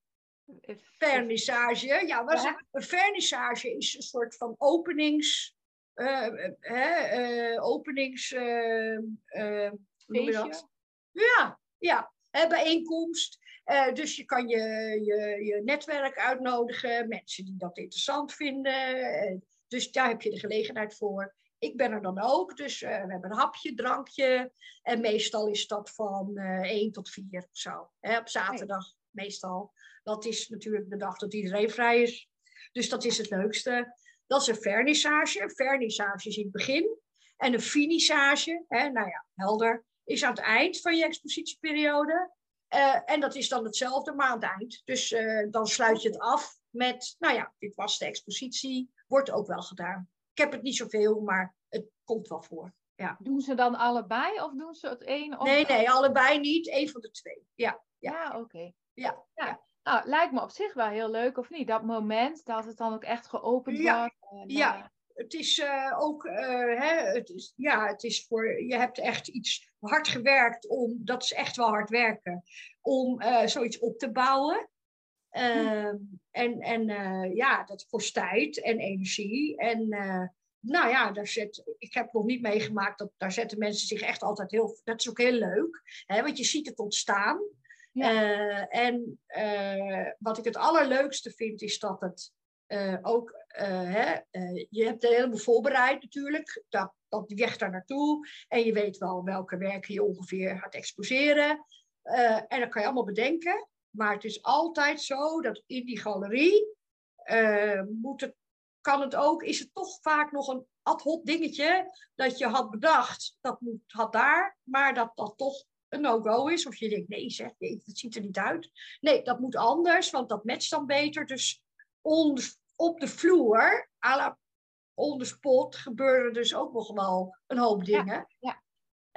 Vernissage, ja. Wat ja? Een vernissage is een soort van openings... openings... dat? Ja, ja. bijeenkomst. Uh, dus je kan je, je, je netwerk uitnodigen, mensen die dat interessant vinden. Uh, dus daar heb je de gelegenheid voor. ik ben er dan ook. Dus we hebben een hapje, drankje. En meestal is dat van uh, 1 tot 4 of zo. Hè, op zaterdag meestal. Dat is natuurlijk de dag dat iedereen vrij is. Dus dat is het leukste. Dat is een vernissage. Een vernissage is in het begin. En een finissage, hè, nou ja, helder, is aan het eind van je expositieperiode. Uh, en dat is dan hetzelfde, maar aan het eind. Dus uh, dan sluit je het af met, nou ja, dit was de expositie. Wordt ook wel gedaan. Ik heb het niet zoveel, maar het komt wel voor. Ja. Doen ze dan allebei of doen ze het één? Of nee, nee, allebei niet. Eén van de twee. Ja, ja. ja oké. Ja, ja. Nou, lijkt me op zich wel heel leuk, of niet? Dat moment dat het dan ook echt geopend wordt. En, ja, uh... het is uh, ook, uh, hè, het is, ja, het is voor, je hebt echt iets hard gewerkt om, dat is echt wel hard werken, om zoiets op te bouwen. Hm. En, en ja, dat kost tijd en energie. En nou ja, daar zet, ik heb nog niet meegemaakt dat daar zetten mensen zich echt altijd heel. Dat is ook heel leuk, hè, want je ziet het ontstaan. Uh, en uh, wat ik het allerleukste vind, is dat het uh, ook. hè, je hebt een heleboel voorbereid natuurlijk. Dat, dat die weg daar naartoe. En je weet wel welke werken je ongeveer gaat exposeren. en dat kan je allemaal bedenken. Maar het is altijd zo dat in die galerie moet het, kan het ook, is het toch vaak nog een ad hoc dingetje dat je had bedacht. Dat moet, had daar, maar dat dat toch een no-go is. Of je denkt, nee zeg, nee, dat ziet er niet uit. Nee, dat moet anders, want dat matcht dan beter. Dus on, op de vloer, à la on the spot, gebeuren dus ook nog wel een hoop dingen. Ja,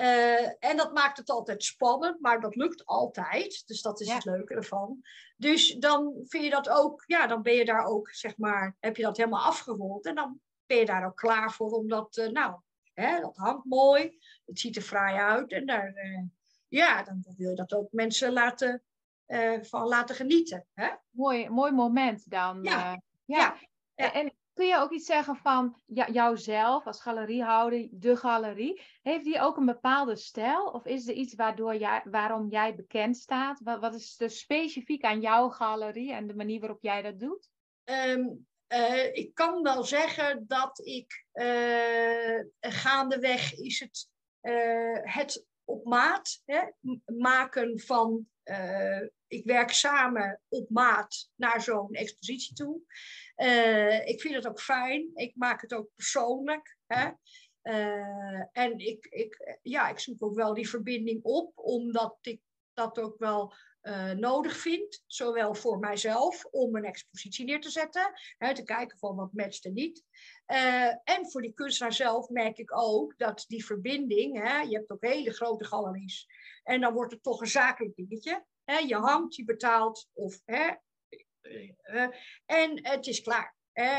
Uh, en dat maakt het altijd spannend, maar dat lukt altijd. Dus dat is het leuke ervan. Dus dan vind je dat ook, ja, dan ben je daar ook, zeg maar, heb je dat helemaal afgerond. En dan ben je daar ook klaar voor, omdat, uh, nou, hè, dat hangt mooi. Het ziet er fraai uit. En daar, uh, ja, dan wil je dat ook mensen laten, uh, van laten genieten. Hè? Mooi, mooi moment dan. Ja. Uh, ja. ja. En kun je ook iets zeggen van ja, jouzelf als galeriehouder, de galerie? Heeft die ook een bepaalde stijl? Of is er iets waardoor jij, waarom jij bekend staat? Wat, wat is er specifiek aan jouw galerie en de manier waarop jij dat doet? Um, uh, ik kan wel zeggen dat ik gaandeweg is het, het op maat hè, maken van. Uh, ik werk samen op maat naar zo'n expositie toe. Uh, ik vind het ook fijn. Ik maak het ook persoonlijk. Hè. Uh, en ik, ik, ja, ik zoek ook wel die verbinding op, omdat ik dat ook wel uh, nodig vind, zowel voor mijzelf om een expositie neer te zetten, hè, te kijken van wat matcht en niet. Uh, en voor die kunstenaar zelf merk ik ook dat die verbinding, hè, je hebt ook hele grote galeries, en dan wordt het toch een zakelijk dingetje. Hè, je hangt, je betaalt, of, hè, uh, en het is klaar.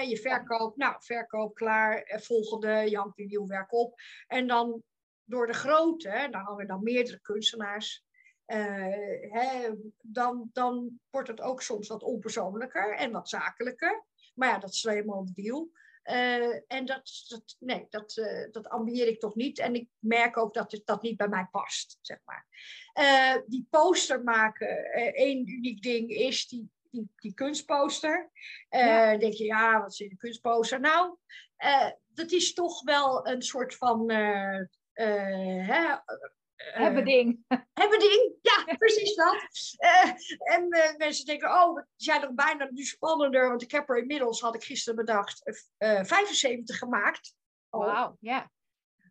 je verkoop, nou, verkoop klaar, volgende, je hangt weer nieuw werk op. En dan door de grootte, dan hangen dan meerdere kunstenaars, uh, hè, dan, dan wordt het ook soms wat onpersoonlijker en wat zakelijker. Maar ja, dat is helemaal de deal. Uh, en dat, dat, nee, dat, uh, dat ambieer ik toch niet. En ik merk ook dat het, dat niet bij mij past, zeg maar. die poster maken, één uniek ding is die, die, die kunstposter. Ja. Dan denk je, ja, wat is een kunstposter? Nou, dat is toch wel een soort van... Hè, hebben ding. Hebben ding, ja, precies dat. Uh, en uh, mensen denken, oh, die zijn nog bijna nu spannender, want ik heb er inmiddels, had ik gisteren bedacht, uh, 75 gemaakt. Oh. Wauw, ja.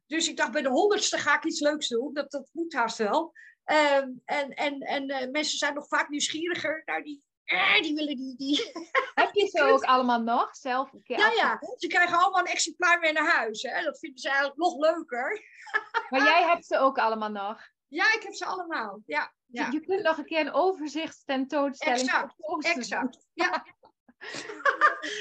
Dus ik dacht, bij de honderdste ga ik iets leuks doen. Dat, dat moet haast wel. Ehm, en en, en eh, mensen zijn nog vaak nieuwsgieriger naar die eh, die willen die. die. Heb je ze ook allemaal nog zelf? Ja, ja, ze krijgen allemaal een exemplaar mee naar huis. Hè? Dat vinden ze eigenlijk nog leuker. Maar jij hebt ze ook allemaal nog? Ja, ik heb ze allemaal. Ja, ja. Je kunt nog een keer een overzicht tentoonstelling. Exact, exact. Ja.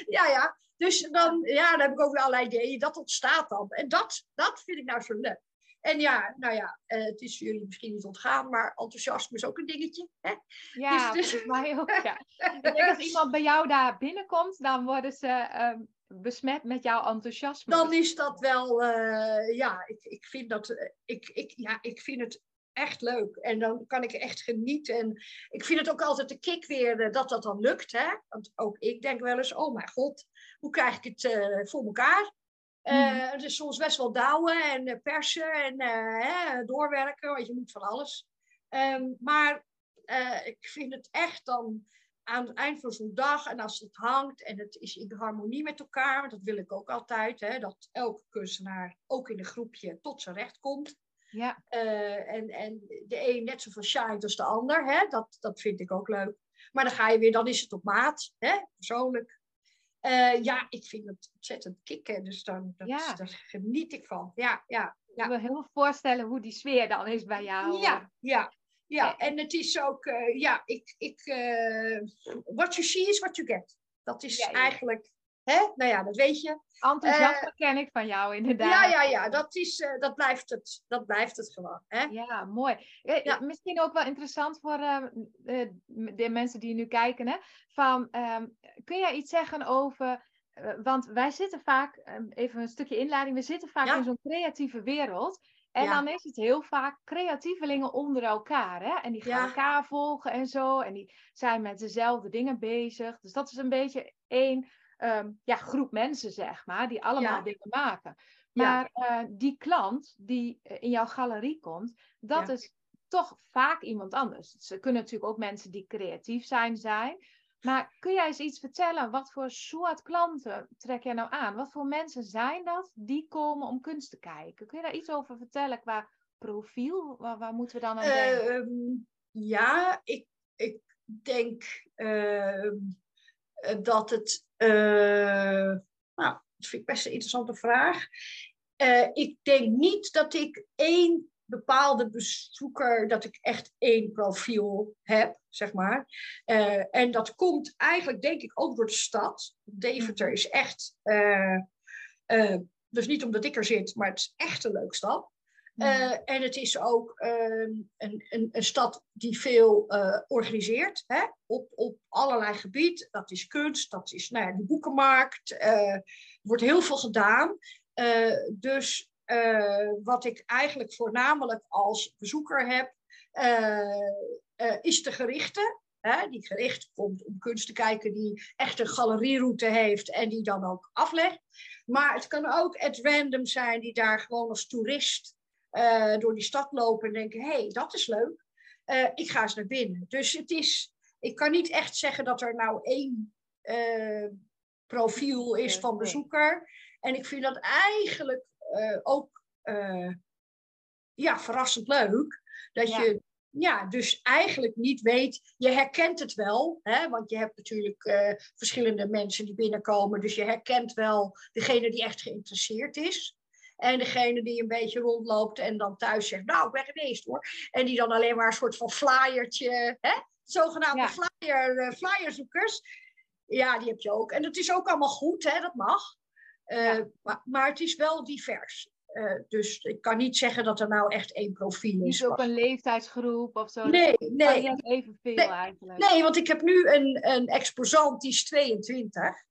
ja, ja. Dus dan, ja, dan heb ik ook weer allerlei ideeën. Dat ontstaat dan. En dat, dat vind ik nou zo leuk. En ja, nou ja, uh, het is jullie misschien niet ontgaan, maar enthousiasme is ook een dingetje. Hè? Ja, dus, dus... mij ook. Ja. ik denk als iemand bij jou daar binnenkomt, dan worden ze um, besmet met jouw enthousiasme. Dan is dat wel, uh, ja, ik, ik, vind dat, uh, ik, ik, ja, ik vind het echt leuk. En dan kan ik echt genieten. En ik vind het ook altijd de kick weer dat dat dan lukt. Hè? Want ook ik denk wel eens, oh mijn god, hoe krijg ik het voor elkaar? Uh, Het is soms best wel douwen en persen en hè, doorwerken, want je moet van alles. Ehm, maar ik vind het echt dan aan het eind van zo'n dag en als het hangt en het is in harmonie met elkaar, want dat wil ik ook altijd, hè, dat elke kunstenaar ook in een groepje tot zijn recht komt. Ja. Uh, en, en de een net zoveel shine als de ander, hè, dat, dat vind ik ook leuk. Maar dan ga je weer, dan is het op maat, hè, persoonlijk. Uh, ja, ik vind het ontzettend kicken, dus dan, dat, ja. daar geniet ik van. Ja, ja, ja. Ik wil heel voorstellen hoe die sfeer dan is bij jou. Ja, ja. Ja, en het is ook, uh, ja, ik, ik, uh, what you see is what you get. Dat is eigenlijk, hè? nou ja, dat weet je. Enthousiasme uh, ken ik van jou inderdaad. Ja, ja, ja, dat, is, dat, blijft, het, dat blijft het gewoon. Hè? Ja, mooi. Ja. Misschien ook wel interessant voor de mensen die nu kijken. Hè? Van, um, kun jij iets zeggen over want wij zitten vaak, ehm, even een stukje inleiding, we zitten vaak in zo'n creatieve wereld. En dan is het heel vaak creatievelingen onder elkaar. Hè? En die gaan elkaar volgen en zo. En die zijn met dezelfde dingen bezig. Dus dat is een beetje één ehm, ja, groep mensen, zeg maar, die allemaal dingen maken. Maar uh, die klant die eh, in jouw galerie komt, dat is toch vaak iemand anders. Ze kunnen natuurlijk ook mensen die creatief zijn, zijn. Maar kun jij eens iets vertellen? Wat voor soort klanten trek jij nou aan? Wat voor mensen zijn dat die komen om kunst te kijken? Kun je daar iets over vertellen qua profiel? Waar, waar moeten we dan aan denken? Uh, ja, ik, ik denk uh, dat het. Uh, nou, dat vind ik best een interessante vraag. Eh, ik denk niet dat ik één bepaalde bezoeker dat ik echt één profiel heb, zeg maar. En dat komt eigenlijk, denk ik, ook door de stad. Deventer is echt, dus niet omdat ik er zit, maar het is echt een leuke stad. En het is ook ehm, een, een, een, stad die veel organiseert hè? Op, op allerlei gebieden. Dat is kunst, dat is nou ja, de boekenmarkt. er wordt heel veel gedaan. dus wat ik eigenlijk voornamelijk als bezoeker heb, is de gerichte. Hè, die gericht komt om kunst te kijken, die echt een galerieroute heeft en die dan ook aflegt. Maar het kan ook at random zijn die daar gewoon als toerist door die stad lopen en denken: hé, hey, dat is leuk. ik ga eens naar binnen. Dus het is, ik kan niet echt zeggen dat er nou één profiel is van bezoeker. En ik vind dat eigenlijk ook ja, verrassend leuk. Dat je ja, dus eigenlijk niet weet, je herkent het wel, hè, want je hebt natuurlijk uh, verschillende mensen die binnenkomen, dus je herkent wel degene die echt geïnteresseerd is. En degene die een beetje rondloopt en dan thuis zegt, nou, ik ben geweest hoor. En die dan alleen maar een soort van flyertje, hè, zogenaamde ja. flyer, uh, flyerzoekers. Ja, die heb je ook. En dat is ook allemaal goed, hè, dat mag. Uh, maar, maar, het is wel divers. Uh, dus ik kan niet zeggen dat er nou echt één profiel is. Niet op een leeftijdsgroep of zo? Nee, nee. Evenveel nee, eigenlijk. Nee, want ik heb nu een, een exposant die is 22.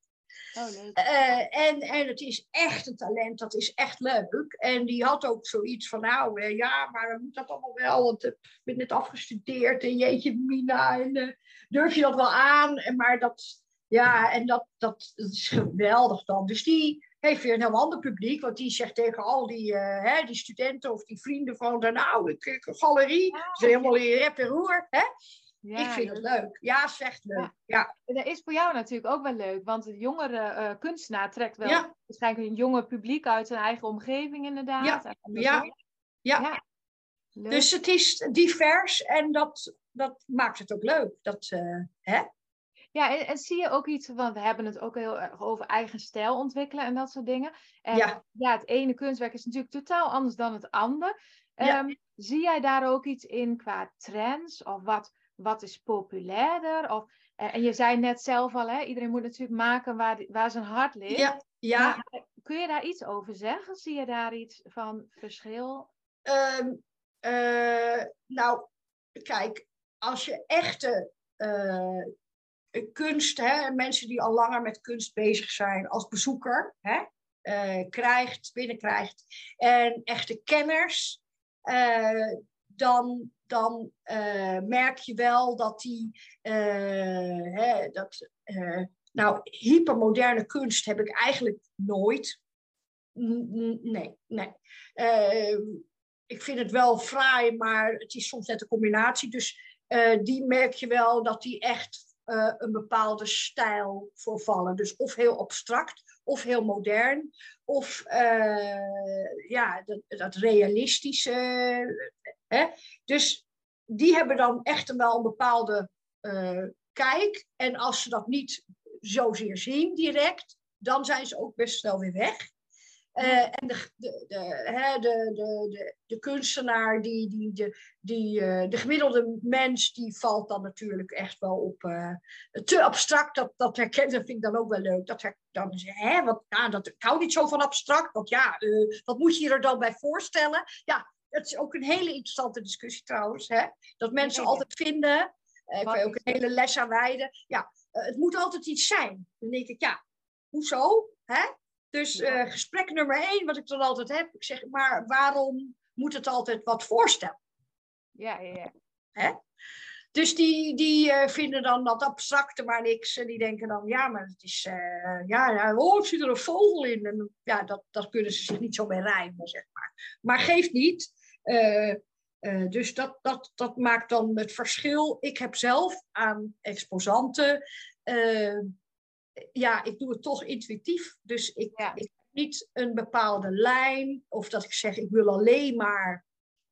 Oh, leuk. Uh, en, en het is echt een talent, dat is echt leuk. En die had ook zoiets van, nou uh, ja, maar dan moet dat allemaal wel, want ik ben net afgestudeerd en jeetje Mina, en durf je dat wel aan? En, maar dat, ja, en dat, dat, dat is geweldig dan. Dus die, heeft weer een heel ander publiek. Want die zegt tegen al die, uh, hè, die studenten of die vrienden van... Nou, ik, ik galerie. Ja. Ze helemaal in rep en roer. Hè? Ja, ik vind het leuk. Ja, zegt leuk. Ja. ja. Dat is voor jou natuurlijk ook wel leuk. Want de jongere uh, kunstenaar trekt wel ja. waarschijnlijk een jonger publiek uit zijn eigen omgeving inderdaad. Ja, ja. ja. Dus het is divers en dat, dat maakt het ook leuk. Dat, uh, hè? Ja, en, en, zie je ook iets, want we hebben het ook heel erg over eigen stijl ontwikkelen en dat soort dingen. En ja, ja het ene kunstwerk is natuurlijk totaal anders dan het andere. Ja. Um, zie jij daar ook iets in qua trends? Of wat, wat is populairder? Of, uh, en je zei net zelf al, hè, iedereen moet natuurlijk maken waar, waar zijn hart ligt. Ja, ja. Maar, kun je daar iets over zeggen? Zie je daar iets van verschil? Um, uh, nou, kijk, als je echte uh, kunst, hè, mensen die al langer met kunst bezig zijn als bezoeker, hè, uh, krijgt, binnenkrijgt, en echte kenners, dan, dan uh, merk je wel dat die, hè, dat, nou, hypermoderne kunst heb ik eigenlijk nooit Nee, nee. Ik vind het wel fraai, maar het is soms net een combinatie. Dus die merk je wel dat die echt een bepaalde stijl voorvallen. Dus of heel abstract, of heel modern, of ja, dat, dat realistische. Hè? Dus die hebben dan echt wel een bepaalde kijk. En als ze dat niet zozeer zien direct, dan zijn ze ook best snel weer weg. Uh, en de, de, de, hè, de, de, de, de, kunstenaar, die, die, de, die, uh, de gemiddelde mens, die valt dan natuurlijk echt wel op uh, te abstract. Dat, dat herkennen vind ik dan ook wel leuk. Dat her, dan hè, wat, nou, dat, ik hou niet zo van abstract, want ja, wat moet je er dan bij voorstellen? Ja, het is ook een hele interessante discussie trouwens. Hè? Dat mensen altijd vinden, ik kan je ook een hele les aan wijden. Ja, het moet altijd iets zijn. Dan denk ik, ja, hoezo? Hè? Dus uh, gesprek nummer één, wat ik dan altijd heb, ik zeg, maar waarom moet het altijd wat voorstellen? Ja, ja, ja. Hè? Dus die, die uh, vinden dan dat abstracte maar niks. En die denken dan, ja, maar het is, uh, ja, ja, oh, zit er een vogel in. En ja, dat, dat kunnen ze zich niet zo bij rijmen, zeg maar. Maar geeft niet. Dus dat, dat, dat maakt dan het verschil. Ik heb zelf aan exposanten ja, ik doe het toch intuïtief. Dus ik, ik heb niet een bepaalde lijn of dat ik zeg ik wil alleen maar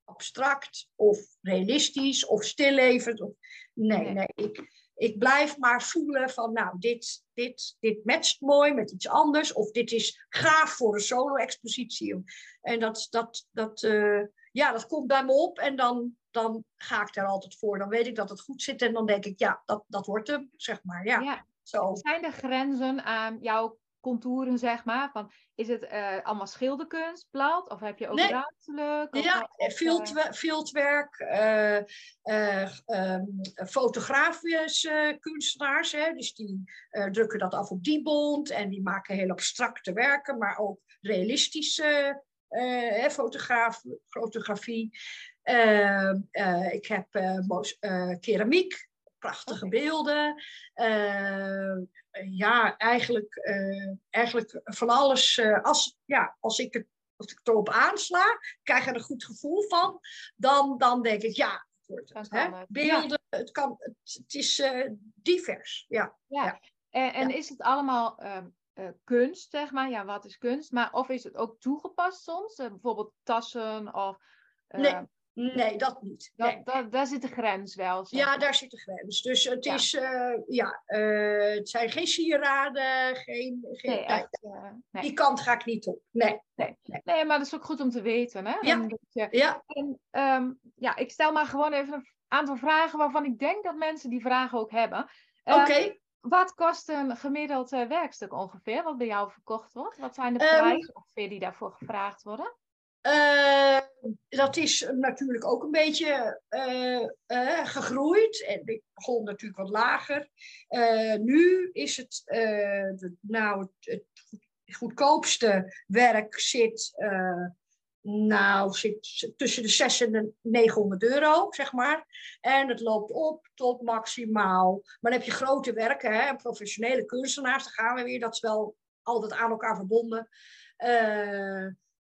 abstract of realistisch of stillevend. Of, nee, nee, ik, ik blijf maar voelen van nou, dit, dit, dit matcht mooi met iets anders of dit is gaaf voor een solo-expositie. En dat, dat, dat, uh, ja, dat komt bij me op en dan, dan ga ik daar altijd voor. Dan weet ik dat het goed zit en dan denk ik ja, dat, dat wordt hem, zeg maar. Ja. ja. Zo. Zijn er grenzen aan jouw contouren, zeg maar? Van, is het uh, allemaal schilderkunst, plat? Of heb je ook nee. ruimtelijk? Ja, fieldwerk, uh, uh, um, fotografische kunstenaars. Hè? Dus die drukken dat af op die bond. En die maken heel abstracte werken, maar ook realistische fotografie. Ehm, ik heb keramiek prachtige beelden. Uh, ja, eigenlijk, uh, eigenlijk van alles. Uh, als, ja, als ik het als ik erop aansla, krijg er een goed gevoel van, dan, dan denk ik, ja, het wordt het. Hè? Beelden, ja. het, kan, het, het is divers. Ja. ja. ja. En, en is het allemaal ehm, kunst, zeg maar? Ja, wat is kunst? Maar of is het ook toegepast soms? bijvoorbeeld tassen of... nee, Nee, dat niet. Dat, dat, daar zit de grens wel. Ja, daar zit de grens. Dus het is, ja, het zijn geen sieraden, geen. geen nee, echt, nee. Die kant ga ik niet op. Nee. Nee. nee. maar dat is ook goed om te weten. Hè? Ja. je, ja. En, um, ja, ik stel maar gewoon even een aantal vragen waarvan ik denk dat mensen die vragen ook hebben. Oké. Okay. Wat kost een gemiddeld werkstuk ongeveer, wat bij jou verkocht wordt? Wat zijn de um, prijzen ongeveer die daarvoor gevraagd worden? Uh, dat is natuurlijk ook een beetje uh, uh, gegroeid. En ik begon natuurlijk wat lager. nu is het, de, nou, het, het, goedkoopste werk zit, nou, zit tussen de 600 en 900 euro, zeg maar. En het loopt op tot maximaal. Maar dan heb je grote werken, hè, professionele kunstenaars, daar gaan we weer. Dat is wel altijd aan elkaar verbonden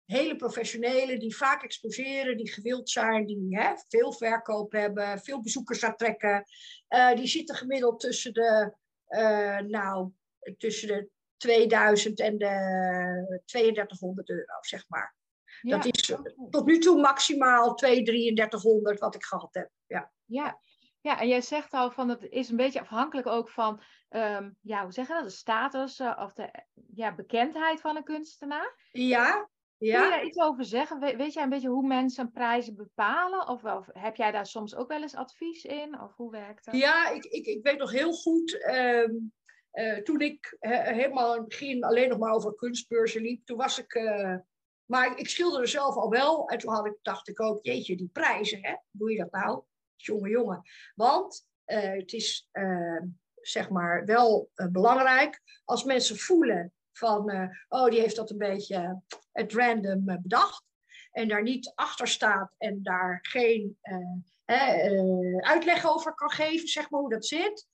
hele professionele die vaak exposeren, die gewild zijn, die hè, veel verkoop hebben, veel bezoekers aantrekken. Uh, die zitten gemiddeld tussen de, uh, nou, tussen de 2000 en de 3200 euro, zeg maar. Ja. Dat is tot nu toe maximaal 2 3300 wat ik gehad heb. Ja. Ja. Ja, en jij zegt al van het is een beetje afhankelijk ook van, um, ja, hoe zeg je dat, de status uh, of de ja, bekendheid van een kunstenaar. Ja, ja? Kun je daar iets over zeggen? We, weet jij een beetje hoe mensen prijzen bepalen? Of, of, heb jij daar soms ook wel eens advies in? Of hoe werkt dat? Ja, ik, ik, ik weet nog heel goed. Um, uh, toen ik helemaal in het begin alleen nog maar over kunstbeurzen liep, toen was ik. Uh, maar ik schilderde zelf al wel. En toen had ik, dacht ik ook, jeetje, die prijzen, hè? Doe je dat nou? Jongen, jongen. Want uh, het is ehm, zeg maar wel belangrijk als mensen voelen van, oh, die heeft dat een beetje at random eh, bedacht. En daar niet achter staat en daar geen uitleg over kan geven, zeg maar, hoe dat zit.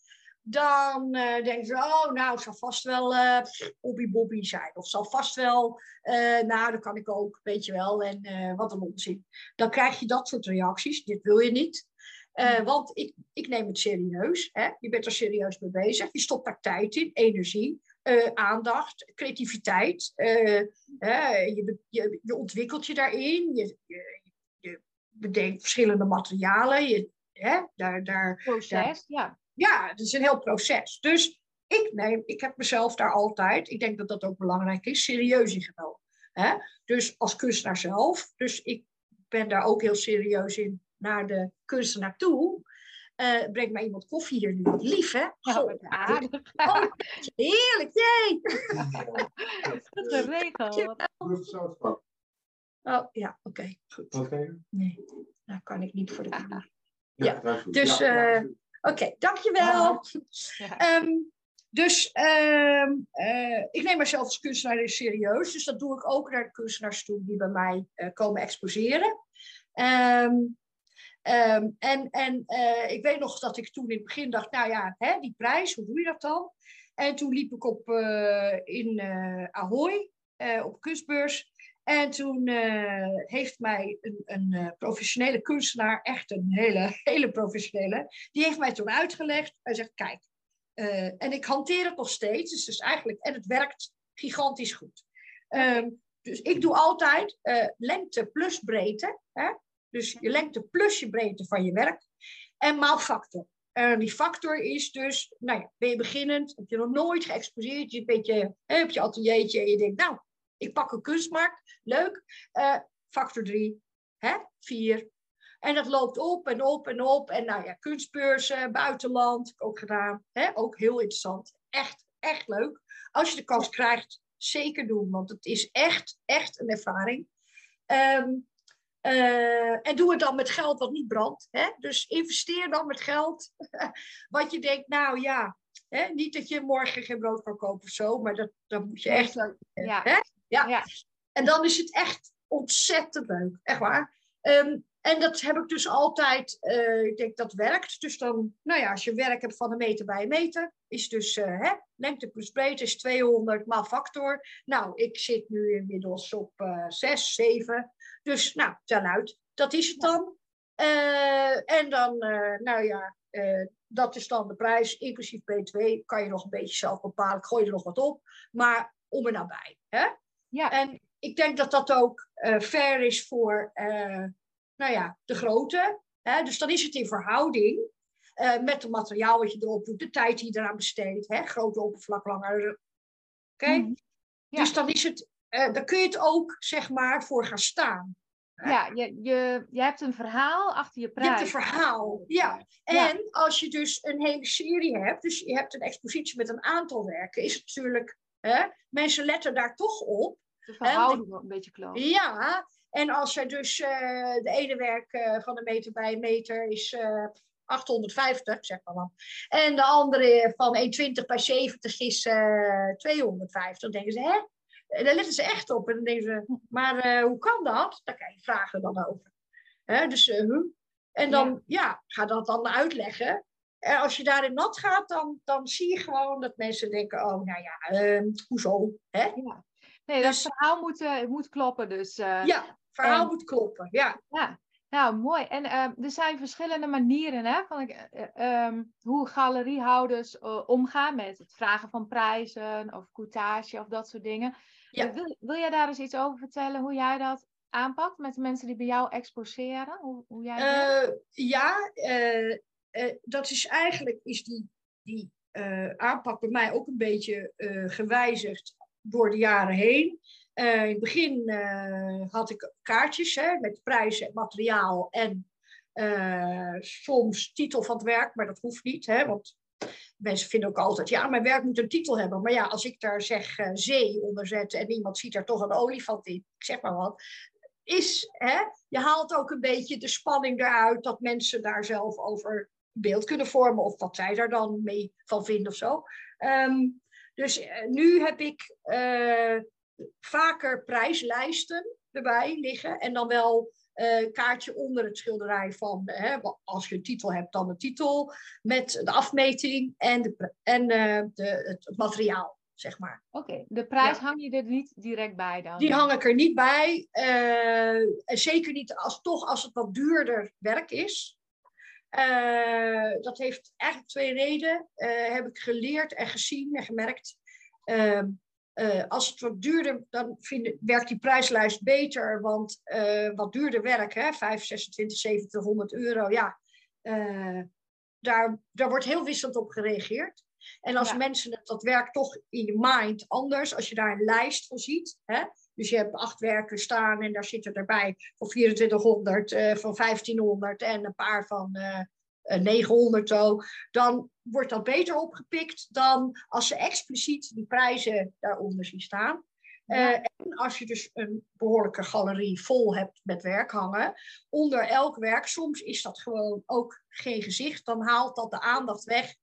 Dan uh, denken ze, oh, nou, het zal vast wel uh, Bobby Bobby zijn. Of zal vast wel, uh, nou, dat kan ik ook, weet je wel. En wat een onzin. Dan krijg je dat soort reacties. Dit wil je niet. want ik, ik neem het serieus. Hè? Je bent er serieus mee bezig. Je stopt daar tijd in, energie, aandacht, creativiteit. je, je, je, ontwikkelt je daarin. Je, je, je bedenkt verschillende materialen. Je, hè? Daar, daar, Proces, daar, ja ja, het is een heel proces. Dus ik, neem, ik heb mezelf daar altijd, ik denk dat dat ook belangrijk is, serieus in genomen. Hè? Dus als kunstenaar zelf. Dus ik ben daar ook heel serieus in naar de kunstenaar toe. Uh, breng mij iemand koffie hier nu. Wat lief, hè? Oh, heerlijk, jee! Dat is een regel. Oh, ja, oké. goed. Oké. Nee, dat kan ik niet voor de camera. Ja, ja dus... Uh, Oké, dankjewel. Ja. Um, dus um, uh, ik neem mezelf als kunstenaar serieus. Dus dat doe ik ook naar de kunstenaars toe die bij mij uh, komen exposeren. Um, en en uh, ik weet nog dat ik toen in het begin dacht, nou ja, hè, die prijs, hoe doe je dat dan? En toen liep ik op in Ahoy op kunstbeurs. En toen uh, heeft mij een, een uh, professionele kunstenaar, echt een hele, hele professionele, die heeft mij toen uitgelegd. Hij zegt, kijk, uh, en ik hanteer het nog steeds, dus, dus eigenlijk, en het werkt gigantisch goed. Um, dus ik doe altijd lengte plus breedte. Hè? Dus je lengte plus je breedte van je werk. En maal factor. En die factor is dus, nou ja, ben je beginnend, heb je nog nooit geëxposeerd, je, een beetje, heb je ateliertje en je denkt, nou, ik pak een kunstmarkt, leuk. Uh, factor 3, hè, 4. En dat loopt op en op en op. En nou ja, kunstbeurzen, buitenland, ook gedaan. Hè, ook heel interessant. Echt, echt leuk. Als je de kans krijgt, zeker doen. Want het is echt, echt een ervaring. Um, uh, en doe het dan met geld wat niet brandt. Hè? Dus investeer dan met geld wat je denkt, nou ja, hè? niet dat je morgen geen brood kan kopen of zo, maar dat, dat moet je echt. Ja. Hè? Ja. ja. En dan is het echt ontzettend leuk, echt waar. Um, en dat heb ik dus altijd, uh, ik denk dat werkt. Dus dan, nou ja, als je werk hebt van een meter bij een meter, is dus uh, hè, lengte plus breedte is 200 maal factor. Nou, ik zit nu inmiddels op uh, 6, 7. Dus nou, tel uit. Dat is het dan. Uh, en dan, nou ja, dat is dan de prijs, inclusief B2. Kan je nog een beetje zelf bepalen. Ik gooi er nog wat op. Maar om en nabij. Hè? Ja. En ik denk dat dat ook uh, fair is voor uh, nou ja, de grootte. Hè? Dus dan is het in verhouding uh, met het materiaal wat je erop doet, de tijd die je eraan besteedt. Hè? Grote oppervlak, langer. Oké? Okay? Mm. Ja. Dus dan is het, dan kun je het ook zeg maar voor gaan staan. Ja, je, je, je hebt een verhaal achter je prijs. Je hebt een verhaal, ja. En ja. als je dus een hele serie hebt, dus je hebt een expositie met een aantal werken, is het natuurlijk Hè? Mensen letten daar toch op. De verhouding een beetje klopt. Ja, en als er dus uh, de ene werk uh, van een meter bij een meter is uh, 850, zeg maar dan. En de andere van 1,20 bij 70 is 250. Dan denken ze, hè? Daar letten ze echt op. En dan denken ze, maar hoe kan dat? Daar krijg je vragen dan over. Hè? Dus, en dan, ja. ja, ga dat dan uitleggen. En als je daarin nat gaat, dan, dan zie je gewoon dat mensen denken, oh, nou ja, uh, hoezo? Hè? Ja. Nee, dus, dat verhaal moet, uh, moet kloppen dus. Uh, ja, verhaal en, moet kloppen, ja. Ja, nou mooi. En uh, er zijn verschillende manieren hè, van um, hoe galeriehouders omgaan met het vragen van prijzen of coutage of dat soort dingen. Ja. Wil, wil jij daar eens iets over vertellen, hoe jij dat aanpakt met de mensen die bij jou exposeren? Hoe, hoe jij ja, uh, dat is eigenlijk is die, die uh, aanpak bij mij ook een beetje uh, gewijzigd door de jaren heen. in het begin had ik kaartjes hè, met prijzen, materiaal en soms titel van het werk, maar dat hoeft niet. Hè, want mensen vinden ook altijd, ja, mijn werk moet een titel hebben. Maar ja, als ik daar zeg zee onder zet en iemand ziet daar toch een olifant in, ik zeg maar wat, is, hè, je haalt ook een beetje de spanning eruit dat mensen daar zelf over beeld kunnen vormen of wat zij daar dan mee van vinden of zo. Um, dus uh, nu heb ik uh, vaker prijslijsten erbij liggen en dan wel uh, kaartje onder het schilderij van, hè, als je een titel hebt, dan de titel, met de afmeting en, de, en de, het, materiaal, zeg maar. Oké, de prijs hang je er niet direct bij dan? Die hang ik er niet bij. zeker niet als, toch als het wat duurder werk is. Dat heeft eigenlijk twee redenen, heb ik geleerd en gezien en gemerkt. Ehm, uh, als het wat duurder, dan vind, werkt die prijslijst beter. Want wat duurder werk, hè, 5, 26, 2700 euro, ja, daar, daar wordt heel wisselend op gereageerd. En als ja. mensen het, dat werkt toch in je mind anders, als je daar een lijst van ziet. Hè, dus je hebt acht werken staan en daar zitten erbij van 2400, van 1500 en een paar van 900 eh, ook, dan wordt dat beter opgepikt dan als ze expliciet die prijzen daaronder zien staan. Uh, en als je dus een behoorlijke galerie vol hebt met werk hangen, onder elk werk, soms is dat gewoon ook geen gezicht, dan haalt dat de aandacht weg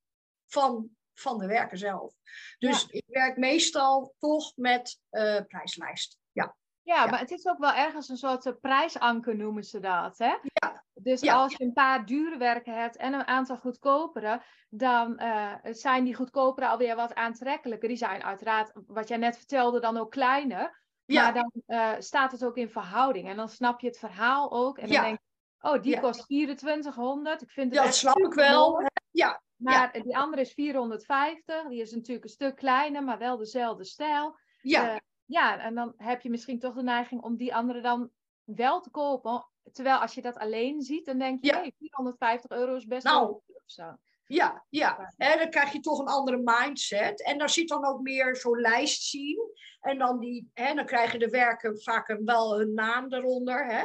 van, van de werken zelf. Dus ik werk meestal toch met uh, prijslijst. Ja. Ja, maar het is ook wel ergens een soort uh, prijsanker noemen ze dat. Hè? Ja. Dus als je een paar dure werken hebt en een aantal goedkopere, dan uh, zijn die goedkopere alweer wat aantrekkelijker. Die zijn uiteraard, wat jij net vertelde, dan ook kleiner. Ja. Maar dan uh, staat het ook in verhouding. En dan snap je het verhaal ook. En dan denk je, oh, die kost 2400. Ik vind het ja, dat snap ik wel. Ja. Maar die andere is 450. Die is natuurlijk een stuk kleiner, maar wel dezelfde stijl. Ja. Ja, en dan heb je misschien toch de neiging om die andere dan wel te kopen. Terwijl als je dat alleen ziet, dan denk je, ja. hey, 450 euro is best nou, wel of zo. Ja, ja. En dan krijg je toch een andere mindset. En daar zit dan ook meer zo'n lijst zien. En dan, die, hè, dan krijgen de werken vaak wel hun naam eronder. Hè?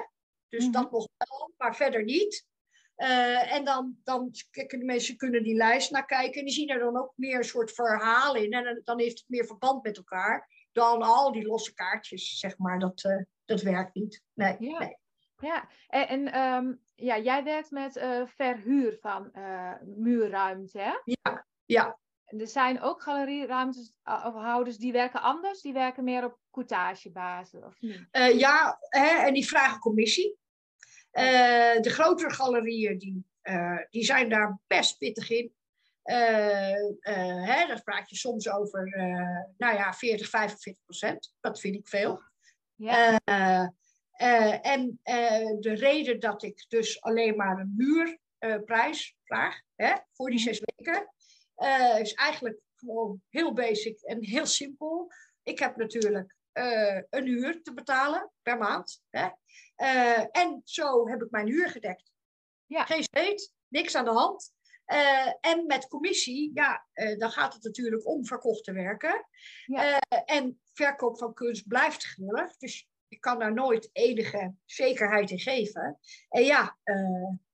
Dus mm -hmm. dat nog wel, maar verder niet. Uh, en dan, dan de mensen kunnen die lijst naar kijken. En die zien er dan ook meer een soort verhaal in. En dan heeft het meer verband met elkaar dan al die losse kaartjes, zeg maar. Dat, uh, dat werkt niet. Nee, ja. nee. Ja, en, en um, ja, jij werkt met uh, verhuur van uh, muurruimte, hè? Ja, ja. Er zijn ook galerieruimtes of houders die werken anders, die werken meer op coutagebasis, of niet? Uh, ja, hè, en die vragen commissie. de grotere galerieën die, die zijn daar best pittig in. Uh, uh, hè, daar praat je soms over, uh, nou ja, 40, 45 procent. Dat vind ik veel. Ja. en de reden dat ik dus alleen maar een muurprijs vraag hè, voor die mhm. zes weken, is eigenlijk gewoon heel basic en heel simpel. Ik heb natuurlijk een huur te betalen per maand. Hè? en zo heb ik mijn huur gedekt. Ja. Geen steeds, niks aan de hand. Uh, en met commissie, ja, uh, dan gaat het natuurlijk om verkochte werken. Ja. Uh, en verkoop van kunst blijft grillig. Dus je kan daar nooit enige zekerheid in geven. En ja,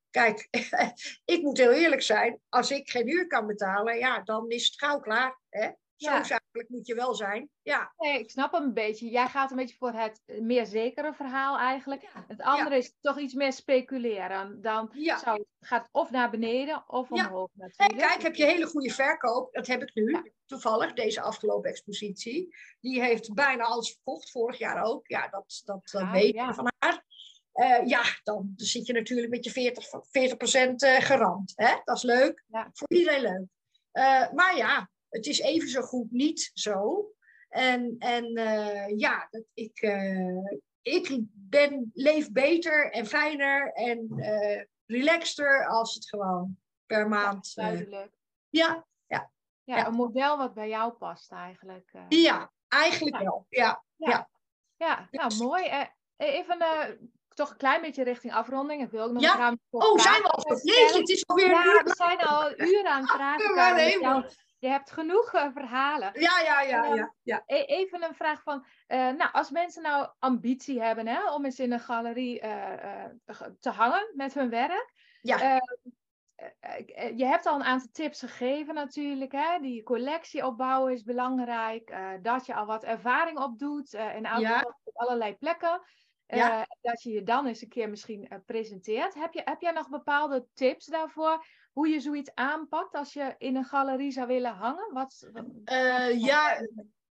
kijk, ik moet heel eerlijk zijn. Als ik geen huur kan betalen, ja, dan is het gauw klaar. Hè? Zo zakelijk moet je wel zijn. Ja. Nee, ik snap hem een beetje. Jij gaat een beetje voor het meer zekere verhaal eigenlijk. Het andere is toch iets meer speculeren. Dan zou, gaat het of naar beneden of omhoog natuurlijk. En kijk, heb je hele goede verkoop. Dat heb ik nu. Toevallig, deze afgelopen expositie. Die heeft bijna alles verkocht. Vorig jaar ook. Ja, dat, dat, dat weet je van haar. Uh, ja, dan zit je natuurlijk met je 40, 40 uh, gerand. Hè? Dat is leuk. Voor iedereen leuk. Uh, maar ja, het is even zo goed niet zo. En, en uh, ja, dat ik, uh, ik ben, leef beter en fijner en uh, relaxter als het gewoon per maand. Ja, duidelijk. ja, ja, ja, een model wat bij jou past eigenlijk. Ja, eigenlijk wel. Ja, ja. ja. nou mooi. even toch een klein beetje richting afronding. Ik wil ook nog ja? een Oh, zijn we al? Nee, het is alweer Ja, we zijn al uren aan het praten. Je hebt genoeg uh, verhalen. Ja, ja, ja. Uh, ja, ja. E even een vraag van, uh, nou, als mensen nou ambitie hebben hè, om eens in een galerie te hangen met hun werk. Ja. je hebt al een aantal tips gegeven natuurlijk. Hè? Die collectie opbouwen is belangrijk. dat je al wat ervaring opdoet in ja. op allerlei plekken. Ja. dat je je dan eens een keer misschien presenteert. Heb, je, heb jij nog bepaalde tips daarvoor? Hoe je zoiets aanpakt als je in een galerie zou willen hangen? Wat, uh, ja,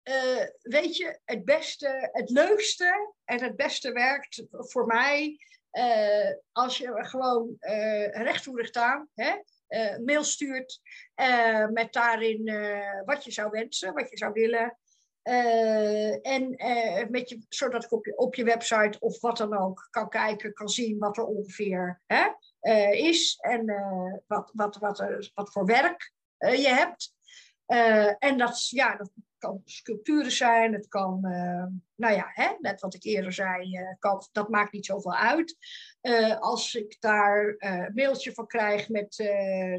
uh, weet je, het beste, het leukste en het beste werkt voor mij als je gewoon recht toe recht aan hè, mail stuurt met daarin wat je zou wensen, wat je zou willen. en met je, zodat ik op je, op je website of wat dan ook kan kijken, kan zien wat er ongeveer hè, is en wat, wat, wat, wat voor werk je hebt. en dat, ja, dat kan sculpturen zijn, het kan, nou ja, hè, net wat ik eerder zei, kan, dat maakt niet zoveel uit. Als ik daar een mailtje van krijg met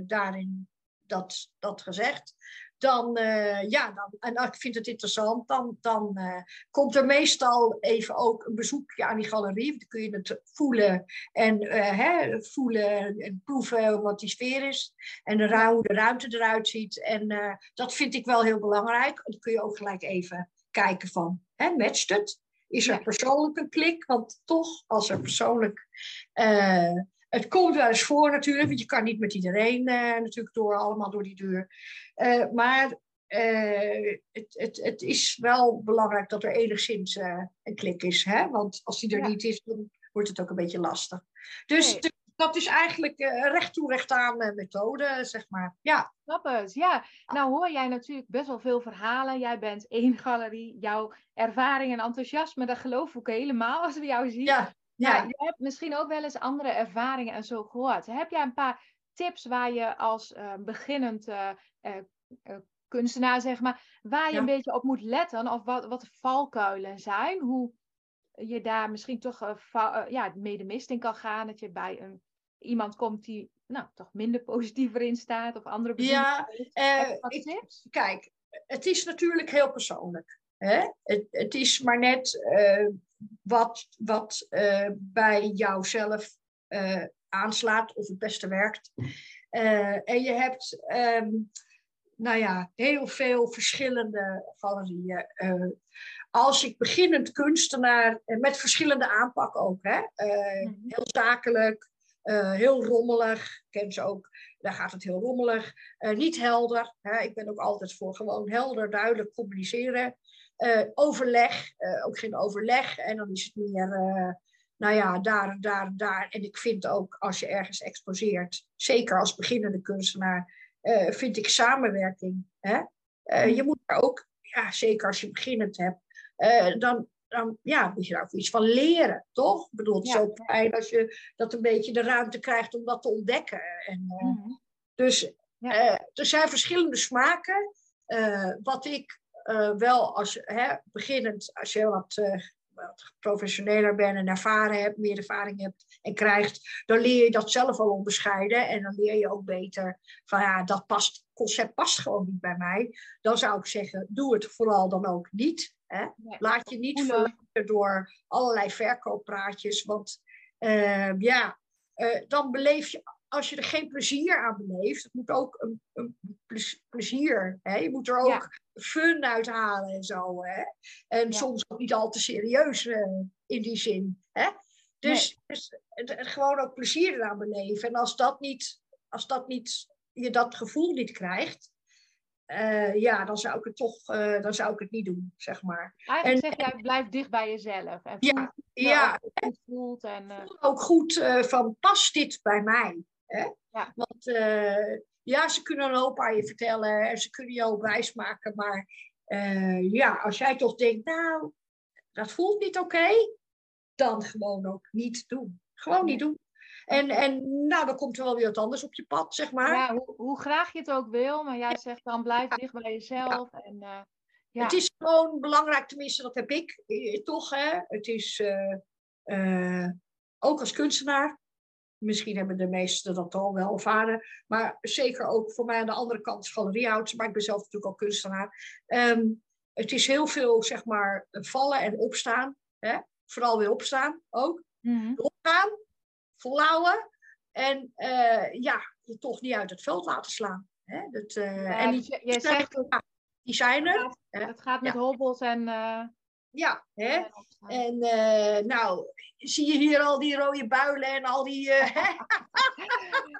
daarin dat, dat gezegd, dan, uh, ja, dan, en ik vind het interessant, dan, dan uh, komt er meestal even ook een bezoekje aan die galerie. Dan kun je het voelen en uh, hè, voelen en proeven wat die sfeer is. En de, hoe de ruimte eruit ziet. En dat vind ik wel heel belangrijk. Dan kun je ook gelijk even kijken van, hè, matcht het? Is er persoonlijk een klik? Want toch, als er persoonlijk het komt wel eens voor natuurlijk, want je kan niet met iedereen uh, natuurlijk door, allemaal door die deur. Uh, maar uh, het, het, het is wel belangrijk dat er enigszins een klik is. Hè? Want als die er niet is, dan wordt het ook een beetje lastig. Dus dat is eigenlijk recht toe recht aan methode, zeg maar. Ja. Snap het, ja. Nou hoor jij natuurlijk best wel veel verhalen. Jij bent één galerie. Jouw ervaring en enthousiasme, dat geloof ik helemaal als we jou zien. Ja. Ja, je hebt misschien ook wel eens andere ervaringen en zo gehoord. Heb jij een paar tips waar je als uh, beginnend uh, uh, kunstenaar, zeg maar, waar je een beetje op moet letten? Of wat, wat de valkuilen zijn? Hoe je daar misschien toch ja, mee de mist in kan gaan? Dat je bij een, iemand komt die nou, toch minder positiever in staat of andere Ja, ik, tips? kijk, het is natuurlijk heel persoonlijk. Hè? Het, het is maar net wat, wat uh, bij jouzelf uh, aanslaat of het beste werkt. Uh, en je hebt, um, nou ja, heel veel verschillende galerieën. als ik beginnend kunstenaar, met verschillende aanpak ook, hè? Mhm. heel zakelijk, heel rommelig, ken ze ook, daar gaat het heel rommelig. niet helder, hè? ik ben ook altijd voor gewoon helder, duidelijk communiceren. Uh, overleg, uh, ook geen overleg. En dan is het meer, uh, nou ja, daar en daar en daar. En ik vind ook als je ergens exposeert, zeker als beginnende kunstenaar, vind ik samenwerking. Hè? je moet er ook, ja, zeker als je beginnend hebt, dan, dan ja, moet je daar ook iets van leren, toch? Ik bedoel, het is ook fijn als je dat een beetje de ruimte krijgt om dat te ontdekken. En, mm Dus er zijn verschillende smaken. wat ik uh, wel als hè, beginnend, als je wat, uh, wat professioneler bent en ervaren hebt, meer ervaring hebt en krijgt, dan leer je dat zelf al onderscheiden. En dan leer je ook beter van ja, dat past, concept past gewoon niet bij mij. Dan zou ik zeggen, doe het vooral dan ook niet. Hè? Laat je niet verleiden door allerlei verkooppraatjes. Want uh, ja, dan beleef je als je er geen plezier aan beleeft, het moet ook een, een plezier. Hè? Je moet er ook fun uithalen en zo. Hè? En soms ook niet al te serieus uh, in die zin. Hè? Dus, dus het, gewoon ook plezier eraan beleven. En als dat niet, als dat niet, je dat gevoel niet krijgt, uh, ja, dan zou ik het toch, uh, dan zou ik het niet doen, zeg maar. Eigenlijk en, zeg jij, blijf dicht bij jezelf. En ja, ja. Goed voelt en, uh... ook goed van, past dit bij mij? Hè? Ja. Want uh, ja, ze kunnen een hoop aan je vertellen en ze kunnen je ook wijsmaken. Maar uh, ja, als jij toch denkt, nou, dat voelt niet oké, dan gewoon ook niet doen. Gewoon niet doen. En, en nou, dan komt er wel weer wat anders op je pad, zeg maar. Ja, hoe, hoe graag je het ook wil, maar jij zegt dan blijf dicht bij jezelf. Ja. En, uh, ja. Het is gewoon belangrijk, tenminste, dat heb ik toch. Hè? Het is ook als kunstenaar Misschien hebben de meesten dat al wel ervaren. Maar zeker ook voor mij aan de andere kant galeriehouders. Maar ik ben zelf natuurlijk ook kunstenaar. Ehm, het is heel veel, zeg maar, vallen en opstaan. Hè? Vooral weer opstaan ook. Mm Opgaan, volhouden. En uh, ja, je toch niet uit het veld laten slaan. Hè? Dat, uh, en die, je, zegt, die zijn er. Het gaat, met hobbels en... Uh ja. Hè? En uh, nou, zie je hier al die rode builen en al die... Uh,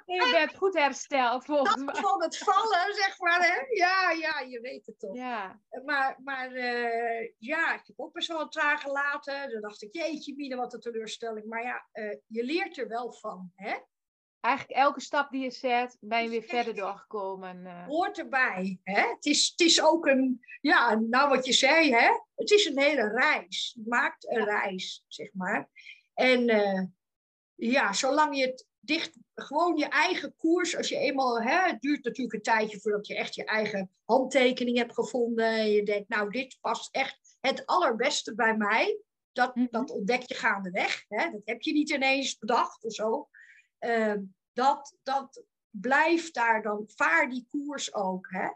je bent goed hersteld volgens mij. van het vallen, zeg maar. Hè? Ja, ja, je weet het toch. Ja. Maar, maar uh, ja, ik heb ook best wel een trage laten. Dan dacht ik, jeetje Mine, wat een teleurstelling. Maar ja, je leert er wel van, hè? Eigenlijk elke stap die je zet, ben je weer verder doorgekomen. Uh. Hoort erbij. Hè? Het, is, het is ook een, ja, nou wat je zei, hè? het is een hele reis. Je maakt een reis, zeg maar. En uh, ja, zolang je het dicht, gewoon je eigen koers, als je eenmaal, hè, het duurt natuurlijk een tijdje voordat je echt je eigen handtekening hebt gevonden. En je denkt, nou, dit past echt het allerbeste bij mij. Dat, mm dat ontdek je gaandeweg. Hè? Dat heb je niet ineens bedacht of zo. Ehm, dat, dat blijft daar dan, vaar die koers ook. Hè?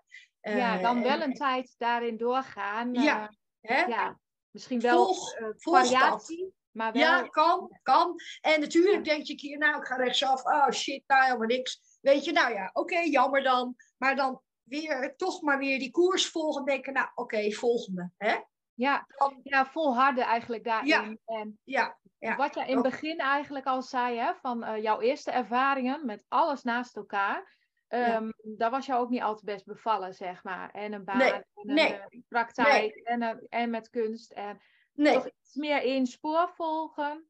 ja, dan eh, wel een tijd daarin doorgaan. Ja, eh, hè? ja misschien wel volg, uh, variatie. Maar wel... Ja, kan, kan. En natuurlijk denk je keer, nou, ik ga rechtsaf. Oh shit, nou helemaal niks. Weet je, nou ja, oké, jammer dan. Maar dan weer, toch maar weer die koers volgen. Denken, nou, oké, volgende. Hè? Ja, ja, volharden eigenlijk daarin. Ja, en ja, ja, wat je in het begin eigenlijk al zei, hè, van uh, jouw eerste ervaringen met alles naast elkaar. Um, Daar was jou ook niet altijd best bevallen, zeg maar. En een baan, nee, en een nee, uh, praktijk, en, uh, en met kunst. En toch iets meer in spoor volgen.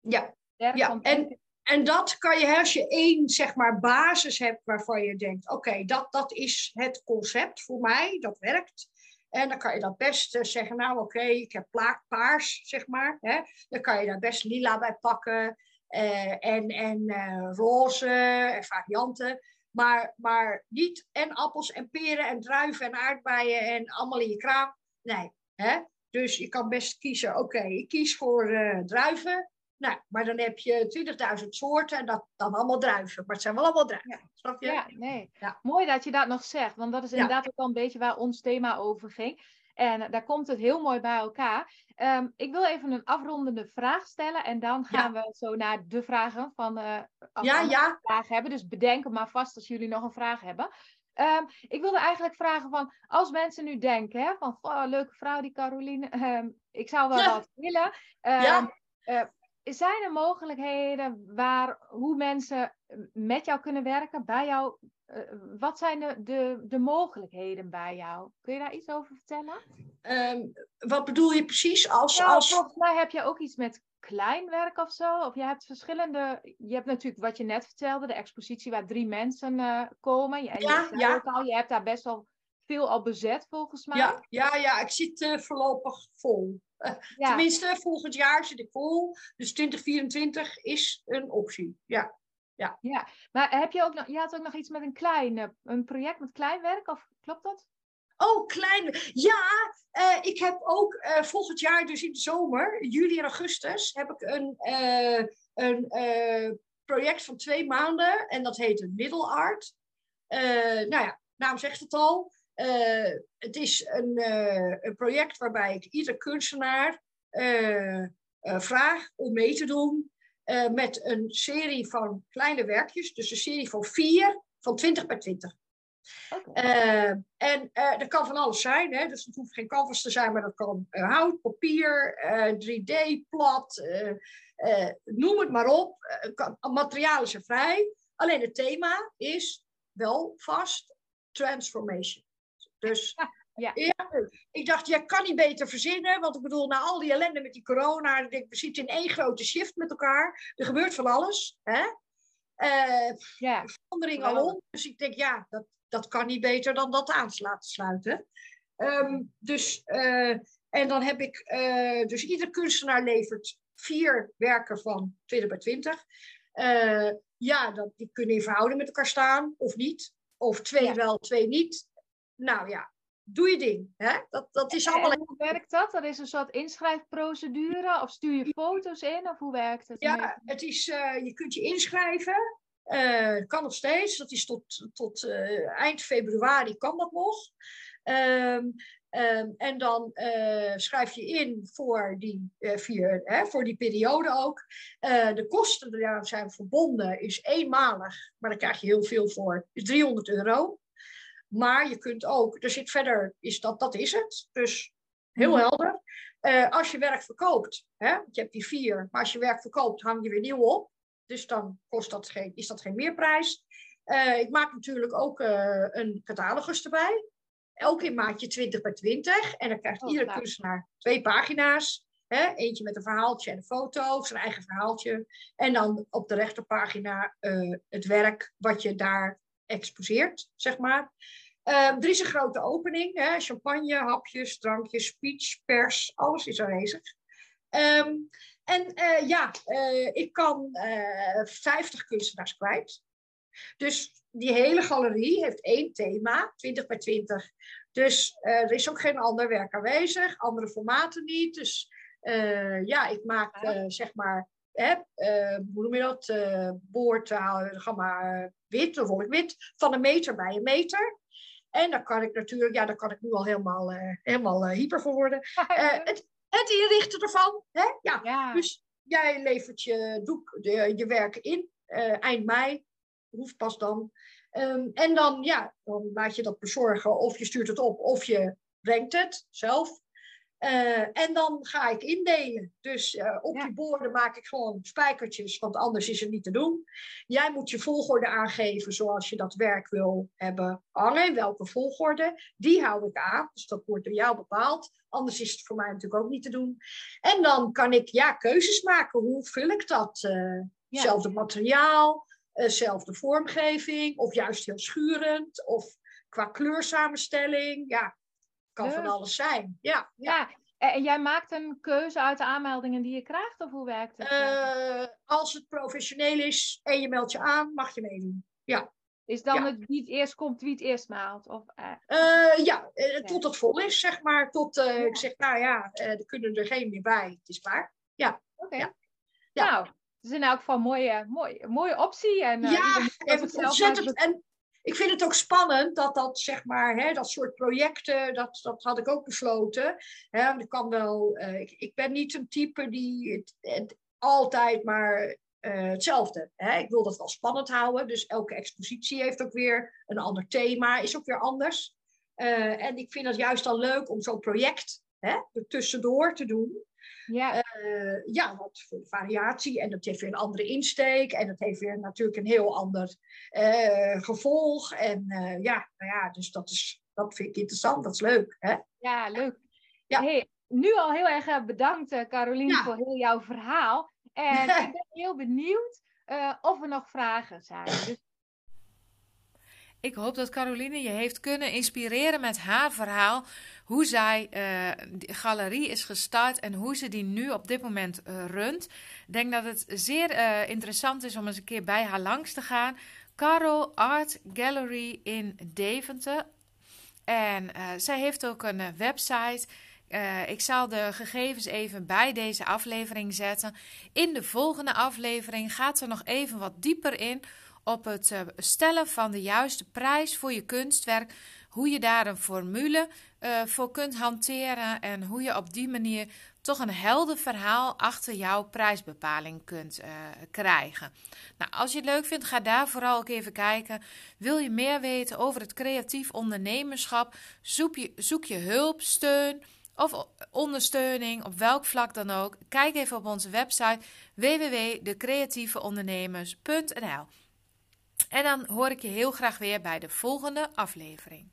Ja, ja. En, en dat kan je, als je één zeg maar, basis hebt waarvan je denkt: oké, dat, dat is het concept voor mij, dat werkt. En dan kan je dat best eh, zeggen, nou oké, ik heb paars, zeg maar. Hè? Dan kan je daar best lila bij pakken. Uh, en en uh, roze en varianten. Maar, maar niet en appels en peren en druiven en aardbeien en allemaal in je kraam. Nee. Hè? Dus je kan best kiezen, oké, ik kies voor druiven. Nou, maar dan heb je 20.000 soorten en dat dan allemaal druiven. Maar het zijn wel allemaal druiven. Ja. Snap je? Ja, nee. Ja. Mooi dat je dat nog zegt, want dat is inderdaad ook wel een beetje waar ons thema over ging. En daar komt het heel mooi bij elkaar. Um, ik wil even een afrondende vraag stellen en dan gaan we zo naar de vragen van uh, als ja, ja. vragen hebben. Dus bedenk maar vast als jullie nog een vraag hebben. Um, ik wilde eigenlijk vragen van, als mensen nu denken, hè, van, oh, leuke vrouw die Caroline, um, ik zou wel wat willen. ja. Uh, zijn er mogelijkheden waar, hoe mensen met jou kunnen werken, bij jou? Uh, wat zijn de, de, de, mogelijkheden bij jou? Kun je daar iets over vertellen? Um, wat bedoel je precies? Als, als... Volgens mij heb je ook iets met kleinwerk of zo. Of je hebt verschillende. Je hebt natuurlijk wat je net vertelde, de expositie waar drie mensen uh, komen. En ja, je, ja. Al, je hebt daar best wel veel al bezet volgens mij. Ja, ja, ja ik zit uh, voorlopig vol. Ja. Tenminste, volgend jaar zit ik vol. Dus 2024 is een optie. Ja. Ja. ja, maar heb je ook nog, je had ook nog iets met een klein, eh, een project met kleinwerk, of klopt dat? Oh, klein. Ja, uh, ik heb ook uh, volgend jaar, dus in de zomer, juli en augustus, heb ik een, uh, een project van twee maanden. En dat heet Middle Art. nou ja, naam zegt het al. Uh, het is een, uh, een, project waarbij ik ieder kunstenaar uh, vraag om mee te doen met een serie van kleine werkjes. Dus een serie van vier, van 20 bij 20. Okay. en dat kan van alles zijn. Hè? Dus het hoeft geen canvas te zijn, maar dat kan hout, papier, 3D, plat, noem het maar op. materialen zijn vrij. Alleen het thema is wel vast transformation. Dus ja. ik dacht, jij kan niet beter verzinnen. Want ik bedoel, na al die ellende met die corona, ik denk, we zitten in één grote shift met elkaar. Er gebeurt van alles. Hè? Uh, ja. Verandering alom. Dus ik denk, ja, dat, dat kan niet beter dan dat aan te laten sluiten. Um, dus, uh, en dan heb ik, uh, dus ieder kunstenaar levert vier werken van 20 bij 20. ja, dat, die kunnen in verhouding met elkaar staan, of niet. Of twee ja. wel, twee niet nou ja, doe je ding. Hè? Dat, dat is allemaal... hoe werkt dat? Dat is een soort inschrijfprocedure? Of stuur je foto's in? Of hoe werkt het? Ja, het is, uh, je kunt je inschrijven. Uh, kan nog steeds. Dat is tot, tot uh, eind februari kan dat nog. Um, um, en dan schrijf je in voor die, vier, hè, voor die periode ook. de kosten die daar zijn verbonden is eenmalig, maar daar krijg je heel veel voor, is 300 euro. Maar je kunt ook, er zit verder, is dat, dat is het. Dus Heel helder. als je werk verkoopt, hè, je hebt die vier, maar als je werk verkoopt, hang je weer nieuw op. Dus dan kost dat geen, is dat geen meerprijs. ik maak natuurlijk ook een catalogus erbij. Elke in maatje 20 bij 20. En dan krijgt oh, iedere kunstenaar twee pagina's. Hè? Eentje met een verhaaltje en een foto, zijn eigen verhaaltje. En dan op de rechterpagina uh, het werk wat je daar exposeert, zeg maar. Uh, er is een grote opening. Hè? Champagne, hapjes, drankjes, speech, pers, alles is aanwezig. Um, en uh, ja, ik kan 50 kunstenaars kwijt. Dus die hele galerie heeft één thema, 20 bij 20. Dus er is ook geen ander werk aanwezig, andere formaten niet. Dus ja, ik maak zeg maar, hè, uh, hoe noem je dat? boord, ga maar wit, of ik wit, van een meter bij een meter. En dan kan ik natuurlijk, ja, dan kan ik nu al helemaal, helemaal hyper voor worden. het, het inrichten ervan, hè? Ja. ja. Dus jij levert je, doek, de, je werk in eind mei, hoeft pas dan. Um, en dan, ja, dan laat je dat bezorgen, of je stuurt het op, of je brengt het zelf. Uh, en dan ga ik indelen. Dus uh, op die borden maak ik gewoon spijkertjes, want anders is het niet te doen. Jij moet je volgorde aangeven zoals je dat werk wil hebben hangen. Welke volgorde. Die hou ik aan. Dus dat wordt door jou bepaald. Anders is het voor mij natuurlijk ook niet te doen. En dan kan ik ja, keuzes maken. Hoe vul ik dat? Uh, ja. Zelfde materiaal, zelfde vormgeving, of juist heel schurend, of qua kleursamenstelling. Ja, kan van alles zijn. Ja, ja. En jij maakt een keuze uit de aanmeldingen die je krijgt, of hoe werkt het? Uh, als het professioneel is en je meldt je aan, mag je meedoen. Ja. Is dan het wie het eerst komt, wie het eerst maalt? Of, uh... ja, tot het vol is, zeg maar. Tot ik zeg, nou ja, er kunnen er geen meer bij. Het is klaar. Ja. Oké. Ja. Nou, het is in elk geval een mooie, mooie, mooie optie. En, ja, en ontzettend. En ik vind het ook spannend dat dat, zeg maar, hè, dat soort projecten, dat, dat had ik ook besloten. Hè, ik kan wel, uh, ik, ik, ben niet een type die het, altijd maar uh, hetzelfde. Hè. Ik wil dat wel spannend houden, dus elke expositie heeft ook weer een ander thema, is ook weer anders. Uh, en ik vind het juist al leuk om zo'n project hè, er tussendoor te doen. Ja. Uh, ja, wat voor variatie. En dat heeft weer een andere insteek. En dat heeft weer natuurlijk een heel ander uh, gevolg. En uh, ja, nou ja, dus dat, is, dat vind ik interessant. Dat is leuk. Hè? Ja, leuk. Ja. Hey, nu al heel erg bedankt, Caroline, voor heel jouw verhaal. En ik ben heel benieuwd of er nog vragen zijn. Dus ik hoop dat Caroline je heeft kunnen inspireren met haar verhaal. Hoe zij uh, de galerie is gestart en hoe ze die nu op dit moment uh, runt. Ik denk dat het zeer uh, interessant is om eens een keer bij haar langs te gaan. Caro Art Gallery in Deventer. En zij heeft ook een website. ik zal de gegevens even bij deze aflevering zetten. In de volgende aflevering gaat ze nog even wat dieper in op het eh, stellen van de juiste prijs voor je kunstwerk. Hoe je daar een formule uh, voor kunt hanteren en hoe je op die manier toch een helder verhaal achter jouw prijsbepaling kunt uh, krijgen. Nou, als je het leuk vindt, ga daar vooral ook even kijken. Wil je meer weten over het creatief ondernemerschap? Zoek je, zoek je hulp, steun of ondersteuning op welk vlak dan ook? Kijk even op onze website www.decreatieveondernemers.nl. En dan hoor ik je heel graag weer bij de volgende aflevering.